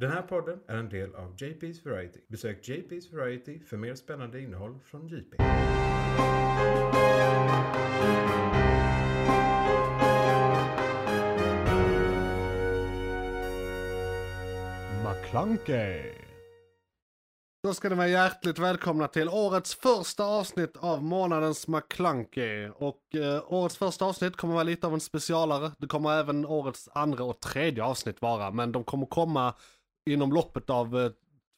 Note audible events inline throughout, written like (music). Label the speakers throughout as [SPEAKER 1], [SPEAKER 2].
[SPEAKER 1] Den här podden är en del av JP's Variety. Besök JP's Variety för mer spännande innehåll från JP.
[SPEAKER 2] McClunkey. Då ska ni vara hjärtligt välkomna till årets första avsnitt av månadens McClunkey. Och eh, årets första avsnitt kommer vara lite av en specialare. Det kommer även årets andra och tredje avsnitt vara. Men de kommer komma inom loppet av eh,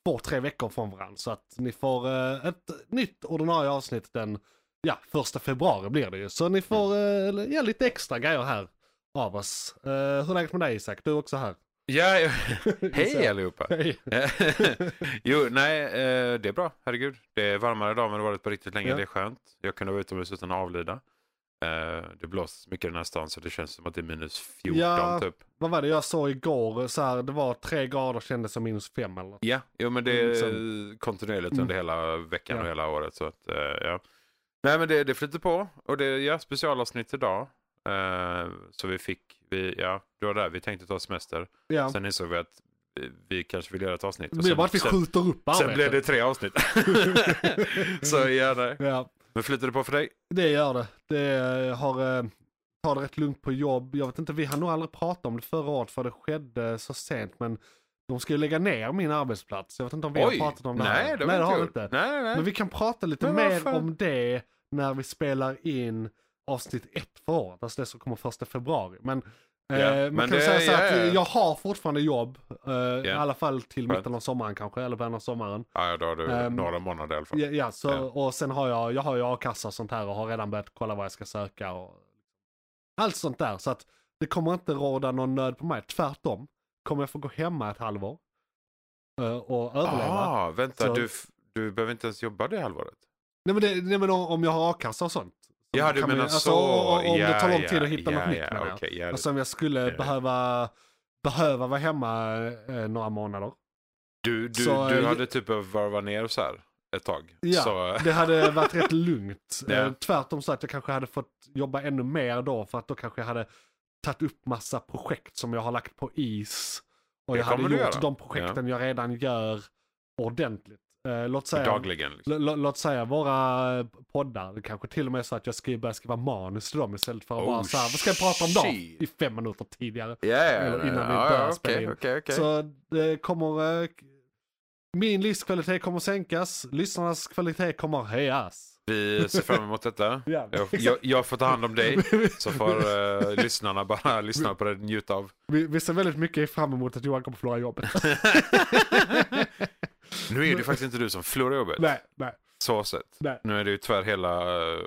[SPEAKER 2] två, tre veckor från varandra. Så att ni får eh, ett nytt ordinarie avsnitt den, ja, första februari blir det ju. Så ni får eh, ja, lite extra grejer här av oss. Eh, hur är läget med dig Isak? Du är också här.
[SPEAKER 3] Ja, ja. (laughs) hej allihopa.
[SPEAKER 2] Hej. (laughs)
[SPEAKER 3] jo, nej, det är bra. Herregud. Det är varmare idag men det har varit på riktigt länge.
[SPEAKER 2] Ja.
[SPEAKER 3] Det är skönt. Jag kunde vara utomhus utan att avlida. Eh, Det blåser mycket i den här stan så det känns som att det är minus 14
[SPEAKER 2] Ja.
[SPEAKER 3] typ.
[SPEAKER 2] Vad var det jag såg igår? Så här, det var tre grader kändes som minus fem eller.
[SPEAKER 3] Ja, jo men det är
[SPEAKER 2] Mm,
[SPEAKER 3] kontinuerligt
[SPEAKER 2] Mm.
[SPEAKER 3] under hela veckan
[SPEAKER 2] Ja.
[SPEAKER 3] och hela året. Så att, eh, ja. Nej men det, det flyter på och det är ja, specialavsnitt idag. Eh, så vi fick, vi, ja, det var där vi tänkte ta semester.
[SPEAKER 2] Ja.
[SPEAKER 3] Sen insåg vi att vi, kanske vill göra ett avsnitt.
[SPEAKER 2] Det blir
[SPEAKER 3] sen-
[SPEAKER 2] bara att vi skjuter upp arbetet.
[SPEAKER 3] Sen blev det tre avsnitt. (laughs) (laughs) så ja, nej.
[SPEAKER 2] Ja,
[SPEAKER 3] Men flyter det på för dig?
[SPEAKER 2] det gör det. Det har, eh, tar det rätt lugnt på jobb. Jag vet inte, vi har nog aldrig pratat om det förra året för det skedde så sent. Men de ska ju lägga ner min arbetsplats. Jag vet inte om vi har pratat om det här.
[SPEAKER 3] nej, det
[SPEAKER 2] nej, det har vi inte.
[SPEAKER 3] Nej, nej.
[SPEAKER 2] Men vi kan prata lite mer om det när vi spelar in avsnitt ett för året. Alltså det som kommer första februari. Men Eh, man
[SPEAKER 3] men
[SPEAKER 2] kan
[SPEAKER 3] det-
[SPEAKER 2] säga så
[SPEAKER 3] ja,
[SPEAKER 2] att
[SPEAKER 3] ja.
[SPEAKER 2] jag har fortfarande jobb. eh, I alla fall till mitten av sommaren kanske, eller början av sommaren.
[SPEAKER 3] Ja, då har du
[SPEAKER 2] Ehm,
[SPEAKER 3] några månader i alla fall.
[SPEAKER 2] Ja, så, och sen har jag, jag har ju a-kassa och sånt här och har redan börjat kolla vad jag ska söka och allt sånt där. Så att det kommer inte råda någon nöd på mig. Tvärtom kommer jag få gå hemma ett halvår eh, och överleva.
[SPEAKER 3] Ah, vänta,
[SPEAKER 2] Så-
[SPEAKER 3] du, du behöver inte ens jobba det halvåret?
[SPEAKER 2] Nej, men det, nej men om om jag har a-kassa och sånt.
[SPEAKER 3] Ja, du menar
[SPEAKER 2] alltså,
[SPEAKER 3] så.
[SPEAKER 2] Om
[SPEAKER 3] ja,
[SPEAKER 2] det tar lång
[SPEAKER 3] ja,
[SPEAKER 2] tid att hitta
[SPEAKER 3] ja,
[SPEAKER 2] något nytt
[SPEAKER 3] ja,
[SPEAKER 2] menar jag.
[SPEAKER 3] ja,
[SPEAKER 2] Alltså om jag skulle
[SPEAKER 3] Ja.
[SPEAKER 2] behöva, behöva vara hemma eh, några månader.
[SPEAKER 3] Du, du,
[SPEAKER 2] så,
[SPEAKER 3] du
[SPEAKER 2] eh,
[SPEAKER 3] hade typ behövt varva ner så här ett tag.
[SPEAKER 2] Ja,
[SPEAKER 3] Så,
[SPEAKER 2] det hade varit rätt lugnt. (laughs)
[SPEAKER 3] Ja.
[SPEAKER 2] Eh, Tvärtom så att jag kanske hade fått jobba ännu mer då för att då kanske jag hade tagit upp massa projekt som jag har lagt på is. Och
[SPEAKER 3] Det
[SPEAKER 2] jag hade gjort
[SPEAKER 3] göra.
[SPEAKER 2] de projekten jag redan gör ordentligt. Eh, låt, säga,
[SPEAKER 3] dagligen. Liksom.
[SPEAKER 2] låt säga våra eh, poddar, det kanske till och med är så att jag ska börja skriva manus till dem istället för att
[SPEAKER 3] Oh,
[SPEAKER 2] bara så här, vad ska jag prata om då? I fem minuter tidigare. Eller
[SPEAKER 3] ja,
[SPEAKER 2] innan vi
[SPEAKER 3] ja,
[SPEAKER 2] börjar
[SPEAKER 3] ja,
[SPEAKER 2] spela
[SPEAKER 3] okej,
[SPEAKER 2] in.
[SPEAKER 3] okej, okej.
[SPEAKER 2] Så det kommer, eh, min livskvalitet kommer sänkas, lyssnarnas kvalitet kommer höjas.
[SPEAKER 3] Vi ser fram emot detta. (laughs)
[SPEAKER 2] Ja,
[SPEAKER 3] Jag, jag, jag får ta hand om dig. (laughs) Så får eh, lyssnarna bara (laughs) lyssna på det och njuta av.
[SPEAKER 2] Vi, vi ser väldigt mycket fram emot att Johan kommer förlora jobbet.
[SPEAKER 3] Nu är det faktiskt inte du som förlorar jobbet.
[SPEAKER 2] nej, nej,
[SPEAKER 3] Så sett.
[SPEAKER 2] nej.
[SPEAKER 3] Nu är det ju tyvärr hela... eh,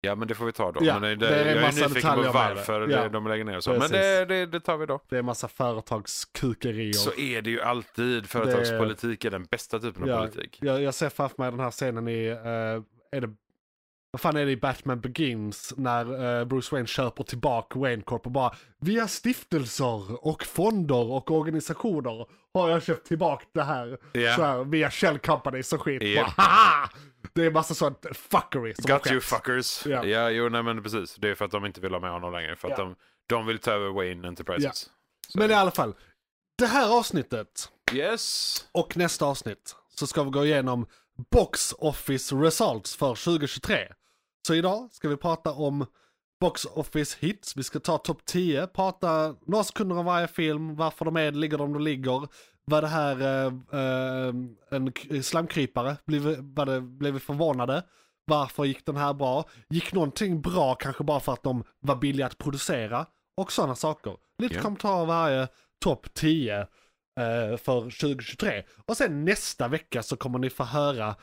[SPEAKER 3] Ja men det får vi ta då.
[SPEAKER 2] Ja,
[SPEAKER 3] men det,
[SPEAKER 2] det är
[SPEAKER 3] jag är nyfiken på
[SPEAKER 2] med det.
[SPEAKER 3] varför
[SPEAKER 2] Ja.
[SPEAKER 3] de lägger ner och så. Men
[SPEAKER 2] Precis.
[SPEAKER 3] det, det, det tar vi då.
[SPEAKER 2] Det är massa företagskukerier.
[SPEAKER 3] Så är det ju alltid. Företagspolitik är den bästa typen av
[SPEAKER 2] Ja,
[SPEAKER 3] politik.
[SPEAKER 2] Jag, jag ser framför mig den här scenen i, eh, är det, vad fan är det i Batman Begins när eh, Bruce Wayne köper tillbaka Wayne Corp och bara via stiftelser och fonder och organisationer har jag köpt tillbaka det här.
[SPEAKER 3] Ja.
[SPEAKER 2] Så här via Shell Company så skit.
[SPEAKER 3] Japp. (laughs)
[SPEAKER 2] Bara! Det är massa sånt fuckery som
[SPEAKER 3] Got you fuckers.
[SPEAKER 2] Ja.
[SPEAKER 3] Ja, jo nej men precis. Det är för att de inte vill ha med honom längre. För att de, de vill ta över Wayne Enterprises.
[SPEAKER 2] Men i alla fall, det här avsnittet
[SPEAKER 3] Yes.
[SPEAKER 2] och nästa avsnitt så ska vi gå igenom Box Office Results för 2023. Så idag ska vi prata om Box Office Hits, vi ska ta topp 10, prata några sekunder om varje film, varför de är, ligger de de ligger, var det här eh, eh, en slamkrypare, blev, var det, blev vi förvånade? Varför gick den här bra? Gick någonting bra kanske bara för att de var billiga att producera? Och sådana saker. Lite
[SPEAKER 3] Ja.
[SPEAKER 2] kommentarer varje topp 10 eh, för 2023. Och sen nästa vecka så kommer ni få höra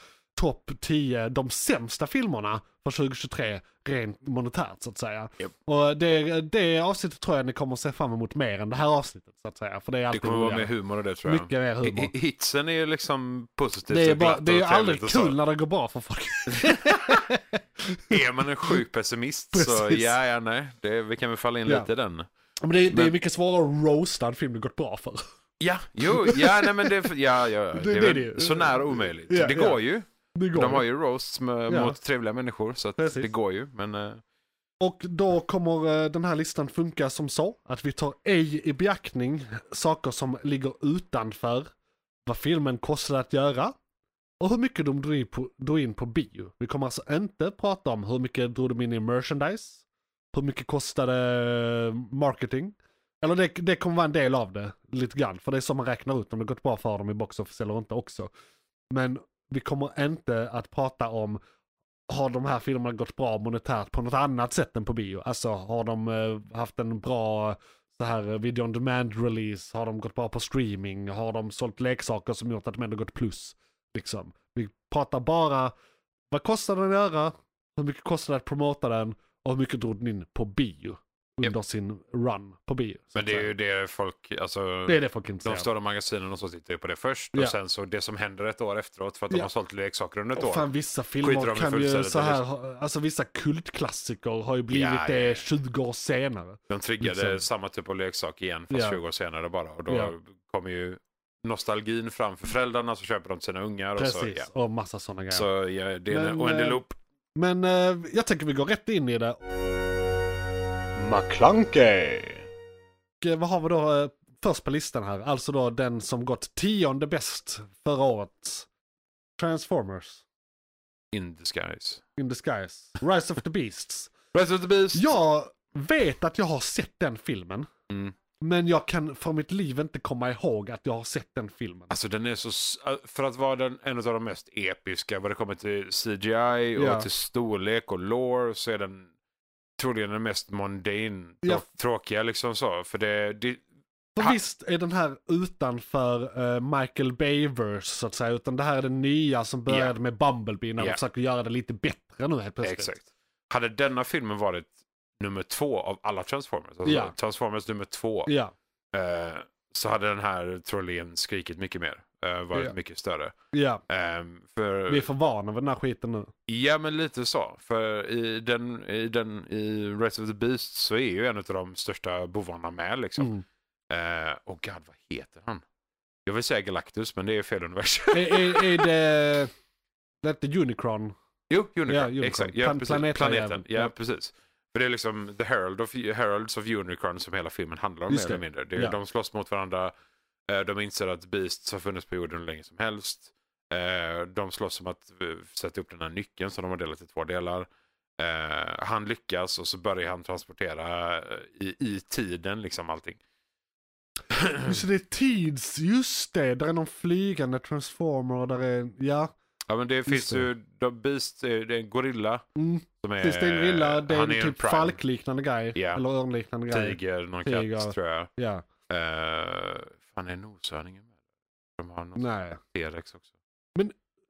[SPEAKER 2] topp 10, de sämsta filmerna för 2023 rent monetärt så att säga.
[SPEAKER 3] Japp.
[SPEAKER 2] Och det, det avsnittet tror jag ni kommer se fram emot mer än det här avsnittet så att säga. För det är
[SPEAKER 3] Det
[SPEAKER 2] alltid
[SPEAKER 3] kommer vara mer humor och det tror jag.
[SPEAKER 2] Mycket mer humor.
[SPEAKER 3] Hi- Hitsen är ju liksom positivt
[SPEAKER 2] Det är, bara, det är ju aldrig
[SPEAKER 3] så.
[SPEAKER 2] kul när det går bra för folk. (laughs)
[SPEAKER 3] Är man en sjuk pessimist så
[SPEAKER 2] Precis.
[SPEAKER 3] ja, ja, nej. Det, vi kan väl falla in
[SPEAKER 2] Ja.
[SPEAKER 3] lite i den.
[SPEAKER 2] Men det, är- det är
[SPEAKER 3] Men-
[SPEAKER 2] mycket svårare att roasta en film det gått bra för.
[SPEAKER 3] Ja, jo, ja, nej men det, ja, ja, (laughs) det,
[SPEAKER 2] det
[SPEAKER 3] är väl
[SPEAKER 2] det.
[SPEAKER 3] så nära omöjligt.
[SPEAKER 2] Ja,
[SPEAKER 3] det
[SPEAKER 2] ja.
[SPEAKER 3] går ju.
[SPEAKER 2] Det går
[SPEAKER 3] De har
[SPEAKER 2] ju.
[SPEAKER 3] roasts med,
[SPEAKER 2] Ja.
[SPEAKER 3] mot trevliga människor så att
[SPEAKER 2] Precis.
[SPEAKER 3] det går ju. Men eh,
[SPEAKER 2] Och då kommer eh, den här listan funka som så, att vi tar ej i beaktning saker som ligger utanför vad filmen kostade att göra och hur mycket de drog in på, drog in på bio. Vi kommer alltså inte prata om hur mycket drog de in i merchandise, hur mycket kostade eh, marketing, eller det, det kommer vara en del av det, lite grann, för det är så man räknar ut om det gått bra för dem i box office eller inte också. Men vi kommer inte att prata om har de här filmerna gått bra monetärt på något annat sätt än på bio? Alltså har de eh, haft en bra så här video on demand release? Har de gått bra på streaming? Har de sålt leksaker som gjort att de ändå gått plus? Liksom. Vi pratar bara, vad kostar den att göra? Hur mycket kostar det att promota den? Och hur mycket drog den in på bio? Under sin run på bio.
[SPEAKER 3] Men det är ju det folk, alltså,
[SPEAKER 2] det är det folk är
[SPEAKER 3] de stora magasinen och så tittar ju på det först.
[SPEAKER 2] Ja.
[SPEAKER 3] Och sen så det som händer ett år efteråt för att de
[SPEAKER 2] Ja.
[SPEAKER 3] har sålt leksaker under ett
[SPEAKER 2] Och
[SPEAKER 3] år.
[SPEAKER 2] fan vissa filmer kan ju så här, alltså vissa kultklassiker har ju blivit
[SPEAKER 3] Ja,
[SPEAKER 2] det
[SPEAKER 3] ja.
[SPEAKER 2] 20 år senare.
[SPEAKER 3] De triggade
[SPEAKER 2] liksom.
[SPEAKER 3] samma typ av leksak igen fast
[SPEAKER 2] Ja.
[SPEAKER 3] 20 år senare bara. Och då kommer ju nostalgin fram för föräldrarna så köper de till sina ungar. Och så,
[SPEAKER 2] Precis,
[SPEAKER 3] ja.
[SPEAKER 2] och massa sådana grejer.
[SPEAKER 3] så ja, det är en
[SPEAKER 2] Men,
[SPEAKER 3] oändlig
[SPEAKER 2] eh,
[SPEAKER 3] loop.
[SPEAKER 2] Men eh, jag tänker vi går rätt in i det. McClunkey. Och, eh, vad har vi då eh, först på listan här? Alltså då den som gått tionde bäst förra året. Transformers.
[SPEAKER 3] In disguise.
[SPEAKER 2] In disguise. Rise of the Beasts.
[SPEAKER 3] Rise of the Beast.
[SPEAKER 2] Jag vet att jag har sett den filmen.
[SPEAKER 3] Mm.
[SPEAKER 2] Men jag kan för mitt liv inte komma ihåg att jag har sett den filmen.
[SPEAKER 3] Alltså den är så, s- för att vara den, en av de mest episka vad det kommer till CGI och
[SPEAKER 2] Ja.
[SPEAKER 3] till storlek och lore så är den troligen den mest mundane,
[SPEAKER 2] Ja.
[SPEAKER 3] tråkiga liksom så. För det, det
[SPEAKER 2] För visst är den här utanför eh, Michael Bay-verse så att säga, utan det här är den nya som började med Bumblebee när de
[SPEAKER 3] Ja.
[SPEAKER 2] försöker göra det lite bättre nu helt plötsligt.
[SPEAKER 3] exakt. Hade denna filmen varit nummer två av alla Transformers, alltså
[SPEAKER 2] Ja.
[SPEAKER 3] Transformers nummer två, eh, så hade den här troligen skrikit mycket mer. Eh, varit
[SPEAKER 2] Ja.
[SPEAKER 3] mycket större.
[SPEAKER 2] ja.
[SPEAKER 3] Ehm, för,
[SPEAKER 2] Vi är för vana vid den här skiten nu.
[SPEAKER 3] Ja, men lite så. För i den, i den, i Rise of the Beast så är ju en av de största bovarna med liksom.
[SPEAKER 2] Mm.
[SPEAKER 3] Eh, och god, vad heter han? Jag vill säga Galactus, men det är fel universum.
[SPEAKER 2] är, är, är det... Det heter Unicron.
[SPEAKER 3] jo, Unicron.
[SPEAKER 2] Ja, Unicron.
[SPEAKER 3] Exakt. Ja,
[SPEAKER 2] Plan-
[SPEAKER 3] precis.
[SPEAKER 2] planeten,
[SPEAKER 3] Planeten.
[SPEAKER 2] ja.
[SPEAKER 3] Ja, precis. För det är liksom The Herald of, Heralds of Unicron som hela filmen handlar om
[SPEAKER 2] Just
[SPEAKER 3] mer
[SPEAKER 2] det.
[SPEAKER 3] eller mindre. Det,
[SPEAKER 2] Ja.
[SPEAKER 3] De slåss mot varandra. Eh, de inser att Beasts har funnits på jorden hur länge som helst. Eh, de slåss om att eh, sätta upp den här nyckeln som de har delat i två delar. Han lyckas och så börjar han transportera i, i tiden liksom allting. (clears throat)
[SPEAKER 2] Så det är Tids, just det. Där är någon flygande transformer och där är, ja.
[SPEAKER 3] Ja men det finns
[SPEAKER 2] det.
[SPEAKER 3] ju, de Beast, det är en gorilla.
[SPEAKER 2] Mm.
[SPEAKER 3] Som är,
[SPEAKER 2] Precis, det är en gorilla, det är en
[SPEAKER 3] är
[SPEAKER 2] typ
[SPEAKER 3] prime.
[SPEAKER 2] falkliknande grej.
[SPEAKER 3] Ja.
[SPEAKER 2] Eller örnliknande grej.
[SPEAKER 3] Tiger, någon
[SPEAKER 2] Tiger.
[SPEAKER 3] katt tror jag.
[SPEAKER 2] Ja,
[SPEAKER 3] Uh, fan är noshörningen med? De har någon
[SPEAKER 2] nej.
[SPEAKER 3] T-rex också.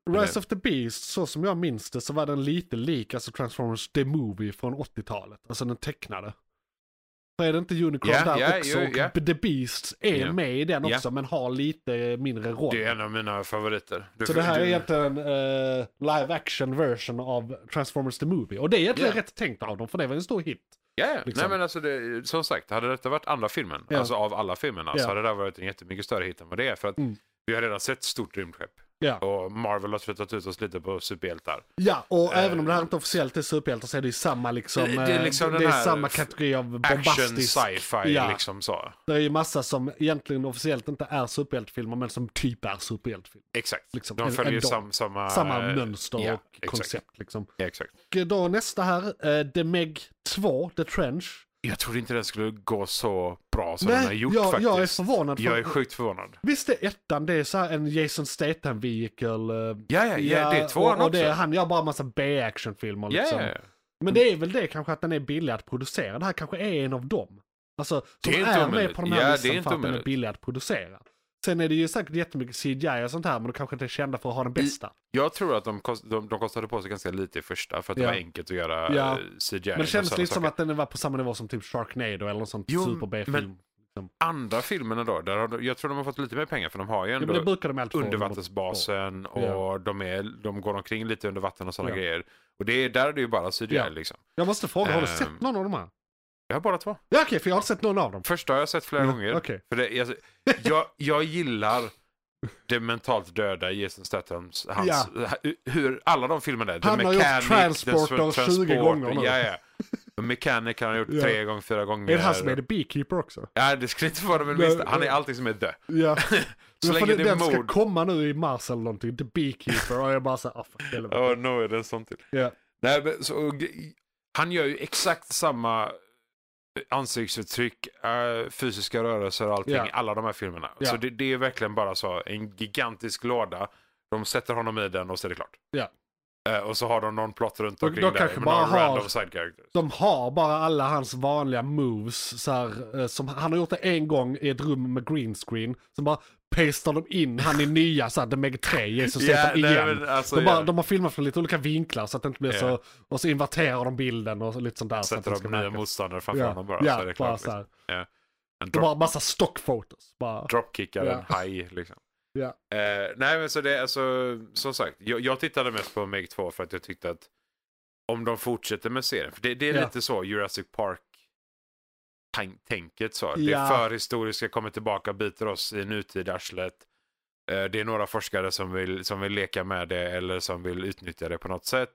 [SPEAKER 2] Rise
[SPEAKER 3] det-
[SPEAKER 2] of the Beast, så som jag minns det så var den lite lik alltså Transformers The Movie från 80-talet. Alltså den tecknade. För är det inte Unicron
[SPEAKER 3] Ja,
[SPEAKER 2] där
[SPEAKER 3] ja,
[SPEAKER 2] också?
[SPEAKER 3] ja.
[SPEAKER 2] Och The Beast är med i den också men har lite mindre roll.
[SPEAKER 3] Det är en av mina favoriter. Du,
[SPEAKER 2] så det här
[SPEAKER 3] du,
[SPEAKER 2] är egentligen uh, live action version av Transformers The Movie. Och det är egentligen rätt tänkt av dem för det var en stor hit.
[SPEAKER 3] Ja, ja.
[SPEAKER 2] liksom.
[SPEAKER 3] nej men alltså det, som sagt, hade detta varit andra filmen, alltså av alla filmerna, så hade det där varit en jättemycket större hit än vad det är. För att
[SPEAKER 2] Mm.
[SPEAKER 3] vi har redan sett stort rymdskepp.
[SPEAKER 2] Ja,
[SPEAKER 3] Och Marvel har tröttat ut oss lite på superhjältar.
[SPEAKER 2] ja och
[SPEAKER 3] Eh,
[SPEAKER 2] även om det här inte officiellt är superhjältar så är det ju samma liksom.
[SPEAKER 3] Det- det är
[SPEAKER 2] eh,
[SPEAKER 3] liksom
[SPEAKER 2] det är samma kategori av
[SPEAKER 3] Action,
[SPEAKER 2] bombastisk.
[SPEAKER 3] sci-fi
[SPEAKER 2] Ja.
[SPEAKER 3] liksom så.
[SPEAKER 2] Det är ju massa som egentligen officiellt inte är superhjältefilmer men som typ är superhjältefilmer.
[SPEAKER 3] Exakt.
[SPEAKER 2] Liksom,
[SPEAKER 3] De följer
[SPEAKER 2] ändå.
[SPEAKER 3] sam, samma...
[SPEAKER 2] Samma mönster
[SPEAKER 3] ja,
[SPEAKER 2] och
[SPEAKER 3] exakt.
[SPEAKER 2] koncept liksom.
[SPEAKER 3] Ja, exakt.
[SPEAKER 2] Och då nästa här, eh, The Meg 2, The Trench.
[SPEAKER 3] Jag trodde inte den skulle gå så bra som den har
[SPEAKER 2] Nej,
[SPEAKER 3] gjort
[SPEAKER 2] jag,
[SPEAKER 3] faktiskt.
[SPEAKER 2] jag är förvånad. För,
[SPEAKER 3] Jag är sjukt förvånad.
[SPEAKER 2] Visst är ettan, det är så en Jason Statham vehicle. eh,
[SPEAKER 3] Ja, ja, ja, det är tvåan
[SPEAKER 2] och, och det,
[SPEAKER 3] också.
[SPEAKER 2] är- Han gör bara massa B-actionfilmer liksom.
[SPEAKER 3] ja, ja.
[SPEAKER 2] Men det är väl det kanske att den är billig att producera. Det här kanske är en av dem. Alltså, som
[SPEAKER 3] Det är
[SPEAKER 2] är, med på den här
[SPEAKER 3] Ja, det
[SPEAKER 2] listan för att den är billig att producera. Sen är det ju säkert jättemycket CGI och sånt här, men de kanske inte är kända för att ha den bästa.
[SPEAKER 3] Jag tror att de, kost, de, de kostade på sig ganska lite i första för att det
[SPEAKER 2] Ja.
[SPEAKER 3] var enkelt att göra
[SPEAKER 2] Ja.
[SPEAKER 3] eh, CGI.
[SPEAKER 2] Men det känns
[SPEAKER 3] och
[SPEAKER 2] lite som
[SPEAKER 3] sådana
[SPEAKER 2] att den var på samma nivå som typ Sharknado eller någon sån
[SPEAKER 3] Jo,
[SPEAKER 2] super B-film.
[SPEAKER 3] saker. Andra filmerna då, där har jag tror de har fått lite mer pengar för de har ju
[SPEAKER 2] Ja,
[SPEAKER 3] ändå
[SPEAKER 2] men det brukar de
[SPEAKER 3] undervattensbasen och
[SPEAKER 2] Ja.
[SPEAKER 3] de, är, de går omkring lite under vatten och sådana
[SPEAKER 2] Ja.
[SPEAKER 3] grejer. Och det är, där är det ju bara CGI
[SPEAKER 2] Ja.
[SPEAKER 3] liksom.
[SPEAKER 2] Jag måste fråga, har du
[SPEAKER 3] Ehm.
[SPEAKER 2] sett någon av de här?
[SPEAKER 3] Jag har bara två.
[SPEAKER 2] Ja okej, för jag har sett någon av dem.
[SPEAKER 3] Första har jag sett flera
[SPEAKER 2] Ja,
[SPEAKER 3] gånger.
[SPEAKER 2] Okej.
[SPEAKER 3] För det, jag, jag, jag gillar det mentalt döda Jason Stathams, hans, hur alla de filmerna är. The
[SPEAKER 2] Han har gjort
[SPEAKER 3] Mechanic,
[SPEAKER 2] Transporter
[SPEAKER 3] The Transport,
[SPEAKER 2] 20 gånger nu.
[SPEAKER 3] Ja, ja. Mechanic har han gjort
[SPEAKER 2] Ja.
[SPEAKER 3] tre gånger, fyra gånger.
[SPEAKER 2] Är det han som är The Beekeeper också?
[SPEAKER 3] Ja, det skulle inte vara det minsta. Han är allting som är dö.
[SPEAKER 2] Ja. (laughs)
[SPEAKER 3] Så
[SPEAKER 2] Men för
[SPEAKER 3] länge
[SPEAKER 2] det,
[SPEAKER 3] är
[SPEAKER 2] den ska
[SPEAKER 3] mord.
[SPEAKER 2] komma nu i mars eller någonting. The Beekeeper. Och jag bara såhär, ah för helvete.
[SPEAKER 3] Ja, nu är det en sån till.
[SPEAKER 2] Ja.
[SPEAKER 3] Nej, men, så, han gör ju exakt samma ansiktsuttryck, eh, fysiska rörelser och allting i alla de här filmerna.
[SPEAKER 2] Ja.
[SPEAKER 3] Så det, det är verkligen bara så, en gigantisk låda. De sätter honom i den och så är det klart.
[SPEAKER 2] Ja.
[SPEAKER 3] Eh, och så har de någon plott runt
[SPEAKER 2] Och
[SPEAKER 3] omkring
[SPEAKER 2] de
[SPEAKER 3] där.
[SPEAKER 2] kanske
[SPEAKER 3] med
[SPEAKER 2] bara har-
[SPEAKER 3] random side characters.
[SPEAKER 2] De har bara alla hans vanliga moves. Så här, eh, som, han har gjort det en gång i ett rum med green screen. Så bara pastar de in han i nya så här, The Meg 3, Jesus yeah,
[SPEAKER 3] nej,
[SPEAKER 2] igen.
[SPEAKER 3] men alltså,
[SPEAKER 2] de, bara,
[SPEAKER 3] ja.
[SPEAKER 2] de har filmat från lite olika vinklar så att det inte blir
[SPEAKER 3] Ja.
[SPEAKER 2] så... Och så inverterar de bilden och lite sånt där. så att
[SPEAKER 3] Sätter
[SPEAKER 2] det ska
[SPEAKER 3] de nya
[SPEAKER 2] märkas.
[SPEAKER 3] motståndare framför
[SPEAKER 2] ja,
[SPEAKER 3] honom bara.
[SPEAKER 2] Ja,
[SPEAKER 3] så är det
[SPEAKER 2] bara
[SPEAKER 3] klart.
[SPEAKER 2] så
[SPEAKER 3] Liksom. En
[SPEAKER 2] Det
[SPEAKER 3] drop,
[SPEAKER 2] var massa stockfotos. Bara.
[SPEAKER 3] dropkickar en haj liksom.
[SPEAKER 2] Ja.
[SPEAKER 3] Eh, nej men så det alltså, som sagt, jag, jag tittade mest på Meg 2 för att jag tyckte att om de fortsätter med serien, för det, det är lite så Jurassic Park tänket så. Det
[SPEAKER 2] Ja.
[SPEAKER 3] är förhistoriska kommer tillbaka och biter oss i nutid arslet. Eh, det är några forskare som vill, som vill leka med det eller som vill utnyttja det på något sätt.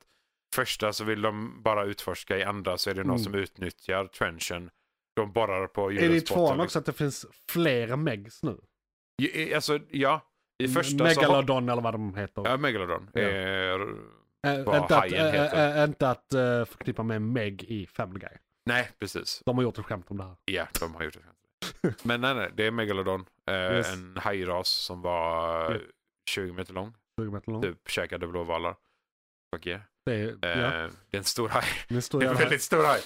[SPEAKER 3] Första så vill de bara utforska, i andra så är det någon
[SPEAKER 2] Mm.
[SPEAKER 3] som utnyttjar trenchen. De borrar på
[SPEAKER 2] Är det i tvåan också att det finns fler Megs nu?
[SPEAKER 3] I- Alltså, ja. I första så...
[SPEAKER 2] Megalodon eller vad de heter.
[SPEAKER 3] Ja, Megalodon.
[SPEAKER 2] Ja.
[SPEAKER 3] Är...
[SPEAKER 2] Äh,
[SPEAKER 3] vad
[SPEAKER 2] inte att, äh, äh, inte att äh, förknippa med Meg i Family Guy.
[SPEAKER 3] Nej, precis.
[SPEAKER 2] De har gjort ett skämt om det här.
[SPEAKER 3] Ja, de har gjort det. Men nej, nej, det är Megalodon. Eh,
[SPEAKER 2] Yes.
[SPEAKER 3] En hajras som var
[SPEAKER 2] Ja.
[SPEAKER 3] 20 meter lång.
[SPEAKER 2] 20 meter lång.
[SPEAKER 3] Typ käkade blåvalar. Fuck yeah.
[SPEAKER 2] Det är,
[SPEAKER 3] Eh,
[SPEAKER 2] ja,
[SPEAKER 3] Det är en stor haj.
[SPEAKER 2] det är en (laughs)
[SPEAKER 3] väldigt stor haj.